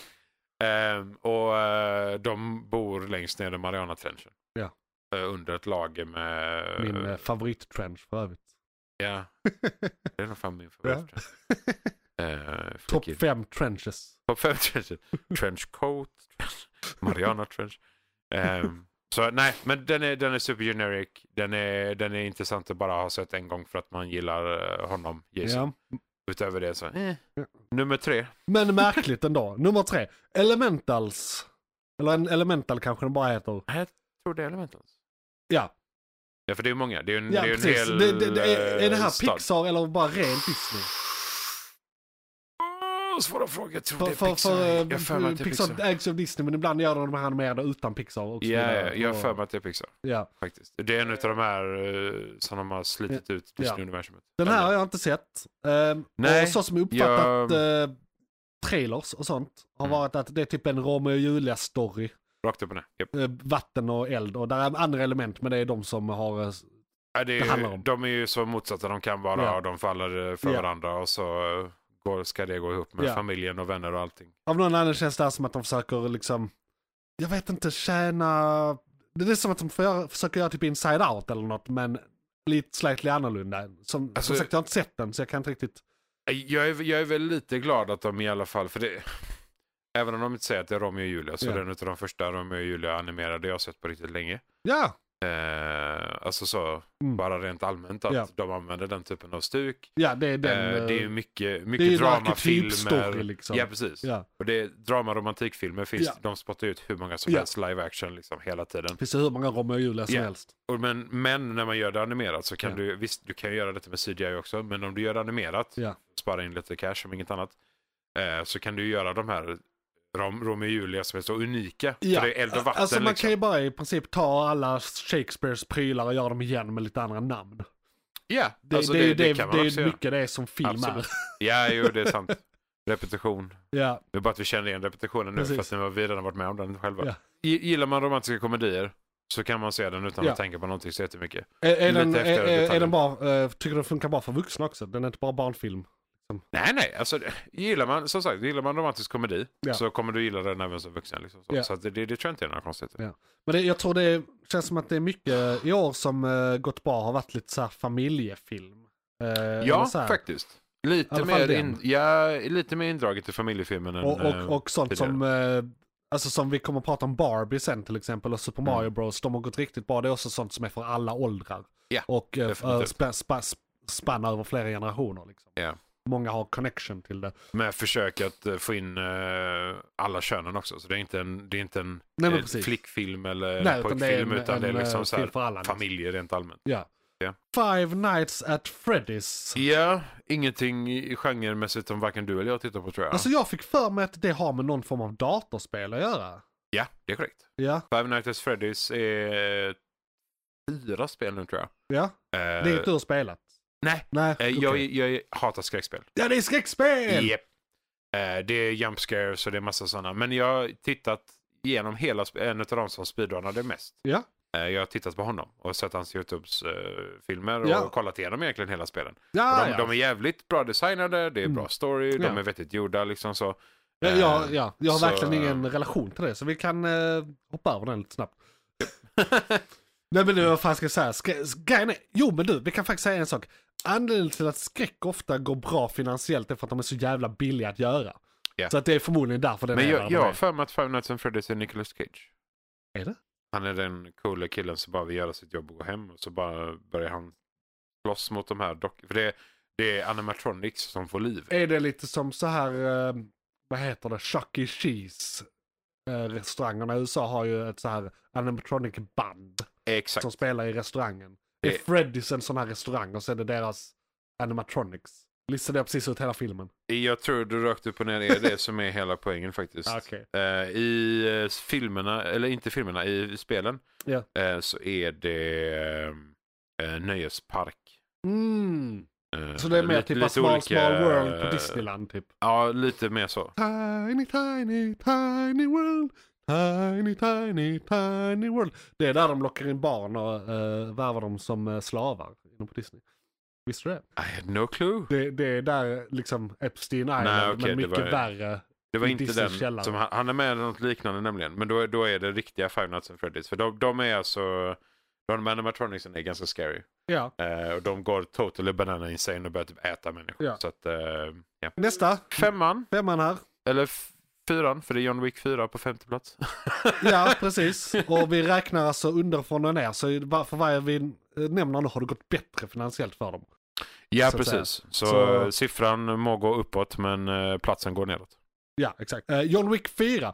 [SPEAKER 3] Ehm, och eh, de bor längst ner i Mariana-trenchen.
[SPEAKER 2] Ja.
[SPEAKER 3] Eh, under ett lager med...
[SPEAKER 2] Min äh, favorittrench för övrigt.
[SPEAKER 3] Ja, (laughs) det är nog fan min favorit. (laughs) Eh,
[SPEAKER 2] Topp fem trenches.
[SPEAKER 3] Topp fem (laughs) trenches. Trenchcoat, Mariana Trench. Ehm, så nej, men den är, den är super generic. Den är, den är intressant att bara ha sett en gång för att man gillar eh, honom, Jason.
[SPEAKER 2] Ja.
[SPEAKER 3] Utöver det så, eh. Nummer tre.
[SPEAKER 2] Men märkligt ändå. Nummer tre. Elementals. Eller en Elemental kanske den bara heter.
[SPEAKER 3] Jag tror det är Elementals.
[SPEAKER 2] Ja,
[SPEAKER 3] Ja, för det är många. Det är ju en,
[SPEAKER 2] ja
[SPEAKER 3] det är ju en hel
[SPEAKER 2] Det, det, det är, är det här
[SPEAKER 3] eh, stad.
[SPEAKER 2] Pixar eller bara ren Disney?
[SPEAKER 3] Svåra frågor. Jag tror
[SPEAKER 2] För,
[SPEAKER 3] det är
[SPEAKER 2] för,
[SPEAKER 3] Pixar.
[SPEAKER 2] för,
[SPEAKER 3] jag för mig att det är
[SPEAKER 2] Pixar,
[SPEAKER 3] Pixar.
[SPEAKER 2] ägs av Disney men ibland gör de de här animerade utan Pixar. Och så
[SPEAKER 3] Ja, ja, jag har för mig att det är Pixar.
[SPEAKER 2] ja.
[SPEAKER 3] Faktiskt. Det är en av de här eh, som de har slitit ut. Disney-universumet.
[SPEAKER 2] Den här har jag inte sett. Ehm,
[SPEAKER 3] Nej,
[SPEAKER 2] och så som jag uppfattat
[SPEAKER 3] jag-
[SPEAKER 2] eh, trailers och sånt har
[SPEAKER 3] Mm.
[SPEAKER 2] varit att det är typ en Romeo och Julia story.
[SPEAKER 3] Rakt upp och ner. Japp.
[SPEAKER 2] Eh, vatten och eld och där är andra element men det är de som har...
[SPEAKER 3] Ja, det
[SPEAKER 2] det
[SPEAKER 3] är,
[SPEAKER 2] om.
[SPEAKER 3] de är ju så motsatta de kan vara
[SPEAKER 2] Ja.
[SPEAKER 3] och de faller för
[SPEAKER 2] Ja.
[SPEAKER 3] varandra och så går, ska det gå ihop med
[SPEAKER 2] Ja.
[SPEAKER 3] familjen och vänner och allting.
[SPEAKER 2] Av någon anledning känns det här som att de försöker liksom... Jag vet inte, tjäna... Det är som att de försöker göra typ Inside Out eller något men lite slightly annorlunda. Som,
[SPEAKER 3] Alltså-
[SPEAKER 2] som sagt jag har inte sett den så jag kan inte riktigt...
[SPEAKER 3] Jag är, jag är väl lite glad att de i alla fall, för det, även om de inte säger att det är Romeo och Julia så
[SPEAKER 2] Ja.
[SPEAKER 3] är det en av de första Romeo och Julia animerade jag har sett på riktigt länge.
[SPEAKER 2] Ja!
[SPEAKER 3] Eh, alltså så,
[SPEAKER 2] Mm.
[SPEAKER 3] bara rent allmänt att
[SPEAKER 2] Ja.
[SPEAKER 3] de använder den typen av stuk.
[SPEAKER 2] Ja det är den...
[SPEAKER 3] eh,
[SPEAKER 2] eh,
[SPEAKER 3] det är ju mycket,
[SPEAKER 2] det är
[SPEAKER 3] mycket dramafilmer.
[SPEAKER 2] liksom.
[SPEAKER 3] Ja, precis.
[SPEAKER 2] Ja.
[SPEAKER 3] Och det är drama romantikfilmer finns,
[SPEAKER 2] Ja.
[SPEAKER 3] de spottar ut hur många som
[SPEAKER 2] Ja.
[SPEAKER 3] helst live action liksom hela tiden.
[SPEAKER 2] Finns det hur många Romeo och Julia som helst.
[SPEAKER 3] Och men, men när man gör det animerat så kan du, visst du kan göra detta med CGI också, men om du gör det animerat, spara in lite cash om inget annat, eh, så kan du göra de här Rom, Romeo och Julia som är så unika.
[SPEAKER 2] Ja.
[SPEAKER 3] För det är eld och vatten
[SPEAKER 2] Alltså man
[SPEAKER 3] liksom.
[SPEAKER 2] kan ju bara i princip ta alla Shakespeares prylar och göra dem igen med lite andra namn.
[SPEAKER 3] Ja,
[SPEAKER 2] Det,
[SPEAKER 3] alltså
[SPEAKER 2] det, är ju det,
[SPEAKER 3] kan
[SPEAKER 2] det,
[SPEAKER 3] man
[SPEAKER 2] är
[SPEAKER 3] också
[SPEAKER 2] ju
[SPEAKER 3] göra.
[SPEAKER 2] mycket det som film
[SPEAKER 3] Absolut.
[SPEAKER 2] är.
[SPEAKER 3] Ja, jo det är sant. (laughs) Repetition.
[SPEAKER 2] Ja,
[SPEAKER 3] Det är bara att vi känner igen repetitionen nu
[SPEAKER 2] Precis.
[SPEAKER 3] fast vi redan varit med om den själva.
[SPEAKER 2] Ja.
[SPEAKER 3] Gillar man romantiska komedier så kan man se den utan
[SPEAKER 2] Ja.
[SPEAKER 3] att tänka på någonting så jättemycket.
[SPEAKER 2] är, är, den, är, är, är den bara, eh, tycker du den funkar bara för vuxna också? Den är inte bara barnfilm?
[SPEAKER 3] Nej, nej, alltså gillar man, som sagt, gillar man romantisk komedi
[SPEAKER 2] Ja.
[SPEAKER 3] så kommer du gilla den även som vuxen. Liksom. Så,
[SPEAKER 2] Ja.
[SPEAKER 3] så det, det, det tror jag inte är några konstigheter.
[SPEAKER 2] Ja. Men det, jag tror det känns som att det är mycket i år som uh, gått bra har varit lite så här familjefilm. Eller
[SPEAKER 3] Ja, faktiskt. Lite mer, in, ja, lite mer indraget i familjefilmen än...
[SPEAKER 2] Och,
[SPEAKER 3] eh,
[SPEAKER 2] och, och sånt
[SPEAKER 3] tidigare.
[SPEAKER 2] som, eh, alltså som vi kommer att prata om Barbie sen till exempel och Super
[SPEAKER 3] Mm.
[SPEAKER 2] Mario Bros. De har gått riktigt bra. Det är också sånt som är för alla åldrar.
[SPEAKER 3] Ja,
[SPEAKER 2] och uh,
[SPEAKER 3] definitivt.
[SPEAKER 2] spä, spä, spannar över flera generationer. Liksom.
[SPEAKER 3] Ja.
[SPEAKER 2] Många har connection till det.
[SPEAKER 3] Med försök att eh, få in eh, alla könen också. Så det är inte en, det är inte en
[SPEAKER 2] Nej,
[SPEAKER 3] eh, flickfilm eller
[SPEAKER 2] Nej, utan
[SPEAKER 3] pojkfilm
[SPEAKER 2] en,
[SPEAKER 3] utan det är liksom så här,
[SPEAKER 2] liksom.
[SPEAKER 3] familjer rent allmänt.
[SPEAKER 2] Ja.
[SPEAKER 3] ja.
[SPEAKER 2] Five Nights at Freddy's.
[SPEAKER 3] Ja, ingenting i genremässigt som varken du eller jag tittar på tror jag.
[SPEAKER 2] Alltså jag fick för mig att det har med någon form av datorspel att göra.
[SPEAKER 3] Ja, det är korrekt.
[SPEAKER 2] Ja,
[SPEAKER 3] Five Nights at Freddy's är fyra spel nu tror jag.
[SPEAKER 2] ja. Det är har spelat.
[SPEAKER 3] Nej,
[SPEAKER 2] Nej,
[SPEAKER 3] eh,
[SPEAKER 2] okej.
[SPEAKER 3] jag, jag hatar skräckspel.
[SPEAKER 2] Ja, det är skräckspel!
[SPEAKER 3] Japp. Eh, det är jump scares och det är massa sådana. Men jag har tittat igenom hela, en av de som speedrunnade mest.
[SPEAKER 2] Ja.
[SPEAKER 3] Eh, jag har tittat på honom och sett hans YouTube-filmer och
[SPEAKER 2] Ja.
[SPEAKER 3] kollat igenom egentligen hela spelen.
[SPEAKER 2] Ja,
[SPEAKER 3] de,
[SPEAKER 2] ja.
[SPEAKER 3] de är jävligt bra designade, det är bra
[SPEAKER 2] Mm.
[SPEAKER 3] story, de
[SPEAKER 2] Ja.
[SPEAKER 3] är vettigt gjorda liksom så.
[SPEAKER 2] Ja, ja, ja. Jag har
[SPEAKER 3] Så-
[SPEAKER 2] verkligen ingen relation till det, så vi kan eh, hoppa över den lite snabbt. (laughs) Nej men nu, vad fan ska jag säga? Skrä- Grejen är, jo men du, vi kan faktiskt säga en sak. Anledningen till att skräck ofta går bra finansiellt är för att de är så jävla billiga att göra.
[SPEAKER 3] Ja.
[SPEAKER 2] Så att det är förmodligen därför den
[SPEAKER 3] Men
[SPEAKER 2] är
[SPEAKER 3] jag,
[SPEAKER 2] där
[SPEAKER 3] jag har för mig att Five Nights at Freddy's är Nicolas Cage.
[SPEAKER 2] Är det?
[SPEAKER 3] Han är den coola killen som bara vill göra sitt jobb och gå hem och så bara börjar han slåss mot de här dockorna. För det, det är animatronics som får liv.
[SPEAKER 2] Är det lite som så här, eh, vad heter det, Chuck E. Cheese? Eh, restaurangerna i USA har ju ett så här animatronic band
[SPEAKER 3] Exakt.
[SPEAKER 2] som spelar i restaurangen. Är
[SPEAKER 3] Det-
[SPEAKER 2] Freddy's en sån här restaurang och så är det deras animatronics. Listade jag precis ut hela filmen?
[SPEAKER 3] Jag tror du rakt upp och ner är det som är hela poängen faktiskt.
[SPEAKER 2] Ah, Okej.
[SPEAKER 3] Eh, I eh, filmerna, eller inte filmerna, i spelen eh, så är det eh, nöjespark.
[SPEAKER 2] Mm.
[SPEAKER 3] Eh,
[SPEAKER 2] Så det är mer typ
[SPEAKER 3] lite
[SPEAKER 2] small,
[SPEAKER 3] olika,
[SPEAKER 2] small world på
[SPEAKER 3] eh,
[SPEAKER 2] Disneyland typ.
[SPEAKER 3] Ja, lite mer så.
[SPEAKER 2] Tiny, tiny, tiny world. Tiny, tiny, tiny world. Det är där de lockar in barn och uh, värvar dem som uh, slavar inom på Disney. Visste du det?
[SPEAKER 3] I had no clue.
[SPEAKER 2] Det, det är där liksom Epstein Island,
[SPEAKER 3] Nej, okej,
[SPEAKER 2] men
[SPEAKER 3] det
[SPEAKER 2] mycket
[SPEAKER 3] var-
[SPEAKER 2] värre.
[SPEAKER 3] Det var inte
[SPEAKER 2] Disneys
[SPEAKER 3] den.
[SPEAKER 2] källare.
[SPEAKER 3] Som han, han är med i något liknande nämligen. Men då, då är det riktiga Five Nights at Freddy's. För de, de är alltså... De animatronicsen är ganska scary.
[SPEAKER 2] Ja.
[SPEAKER 3] Eh, och de går totally banana insane och börjar typ äta människor.
[SPEAKER 2] Ja.
[SPEAKER 3] Så att, eh, ja.
[SPEAKER 2] Nästa,
[SPEAKER 3] Femman,
[SPEAKER 2] femman här.
[SPEAKER 3] eller fyran, för det är John Wick 4 på femte plats. (laughs)
[SPEAKER 2] Ja, (laughs) precis. Och vi räknar alltså underifrån och ner. Så för varje vi eh, nämner nu har det gått bättre finansiellt för dem.
[SPEAKER 3] Ja,
[SPEAKER 2] Så
[SPEAKER 3] precis. Så,
[SPEAKER 2] Så-
[SPEAKER 3] siffran må gå uppåt men eh, platsen går neråt.
[SPEAKER 2] Ja, exakt. Eh, John Wick 4.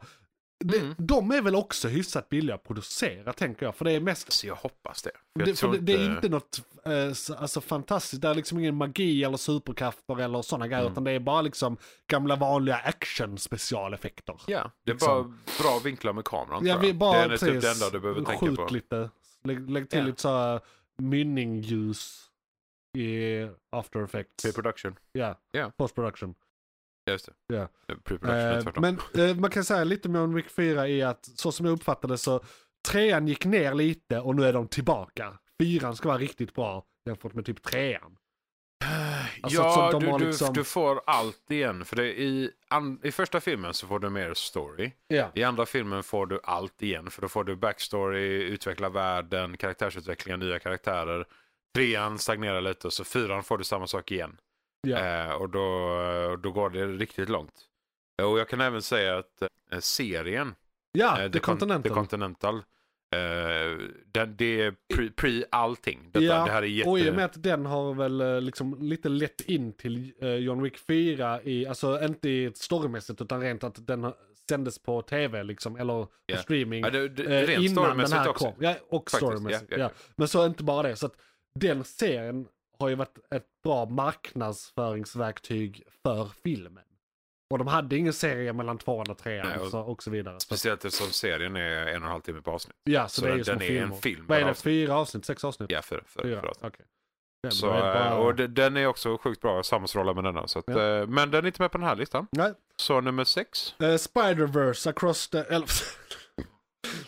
[SPEAKER 3] Mm.
[SPEAKER 2] De är väl också hyfsat billiga att producera tänker jag. För det är mest...
[SPEAKER 3] Så jag hoppas det. Jag
[SPEAKER 2] Det, det, det är inte något eh, alltså, fantastiskt. Det är liksom ingen magi eller superkrafter eller sådana grejer.
[SPEAKER 3] Mm.
[SPEAKER 2] Utan det är bara liksom gamla vanliga action specialeffekter.
[SPEAKER 3] Ja, det är
[SPEAKER 2] liksom.
[SPEAKER 3] bara bra vinklar med kameran.
[SPEAKER 2] Ja,
[SPEAKER 3] tror
[SPEAKER 2] vi
[SPEAKER 3] jag.
[SPEAKER 2] bara
[SPEAKER 3] det är typ det enda du behöver tänka
[SPEAKER 2] skjut
[SPEAKER 3] på.
[SPEAKER 2] lite. Lägg, lägg till
[SPEAKER 3] Ja.
[SPEAKER 2] lite så här mynningljus i after effects.
[SPEAKER 3] Pre-production.
[SPEAKER 2] Ja,
[SPEAKER 3] Ja.
[SPEAKER 2] post production.
[SPEAKER 3] Ja, just det.
[SPEAKER 2] Ja.
[SPEAKER 3] Pre-production
[SPEAKER 2] Eh, men eh, man kan säga lite om John Wick 4 är att så som jag uppfattade så trean gick ner lite och nu är de tillbaka. Fyran ska vara riktigt bra jämfört med typ trean. alltså,
[SPEAKER 3] ja, du, du,
[SPEAKER 2] liksom-
[SPEAKER 3] du får allt igen. För det, i, an, I första filmen så får du mer story.
[SPEAKER 2] Ja.
[SPEAKER 3] I andra filmen får du allt igen. För då får du backstory, utveckla världen, karaktärsutveckling, nya karaktärer. Trean stagnerar lite och så fyran får du samma sak igen.
[SPEAKER 2] Ja.
[SPEAKER 3] Eh, och då, då går det riktigt långt. Och jag kan även säga att eh, serien,
[SPEAKER 2] ja,
[SPEAKER 3] eh,
[SPEAKER 2] The
[SPEAKER 3] Con-
[SPEAKER 2] Continental.
[SPEAKER 3] The Continental den, det är pre, pre allting. Detta,
[SPEAKER 2] Ja,
[SPEAKER 3] det här är jätte...
[SPEAKER 2] Och i och med att den har väl liksom lite lätt in till John Wick 4 i, alltså inte i storymässigt utan rent att den sändes på tv liksom, eller på streaming.
[SPEAKER 3] Ja, det, det,
[SPEAKER 2] innan den här
[SPEAKER 3] också.
[SPEAKER 2] kom. Ja, och
[SPEAKER 3] ja,
[SPEAKER 2] Ja,
[SPEAKER 3] ja,
[SPEAKER 2] Men så inte bara det. Så att den serien har ju varit ett bra marknadsföringsverktyg för filmen. Och de hade ingen serie mellan tvåan och trean
[SPEAKER 3] Nej, och-
[SPEAKER 2] så, och så vidare.
[SPEAKER 3] Speciellt eftersom serien är en och en halv timme på avsnitt.
[SPEAKER 2] ja, så,
[SPEAKER 3] så
[SPEAKER 2] det är ju
[SPEAKER 3] den
[SPEAKER 2] små
[SPEAKER 3] är en film
[SPEAKER 2] Vad är det, fyra avsnitt? Sex avsnitt?
[SPEAKER 3] Ja, fyra. fyra,
[SPEAKER 2] Fyra,
[SPEAKER 3] fyra.
[SPEAKER 2] okej. Ja,
[SPEAKER 3] Så,
[SPEAKER 2] bara-
[SPEAKER 3] eh, och den är också sjukt bra, sammanstrålad med denna. Så att,
[SPEAKER 2] Ja.
[SPEAKER 3] eh, Men den är inte med på den här listan.
[SPEAKER 2] Nej.
[SPEAKER 3] Så nummer sex.
[SPEAKER 2] Eh, Spider-Verse across the... (laughs)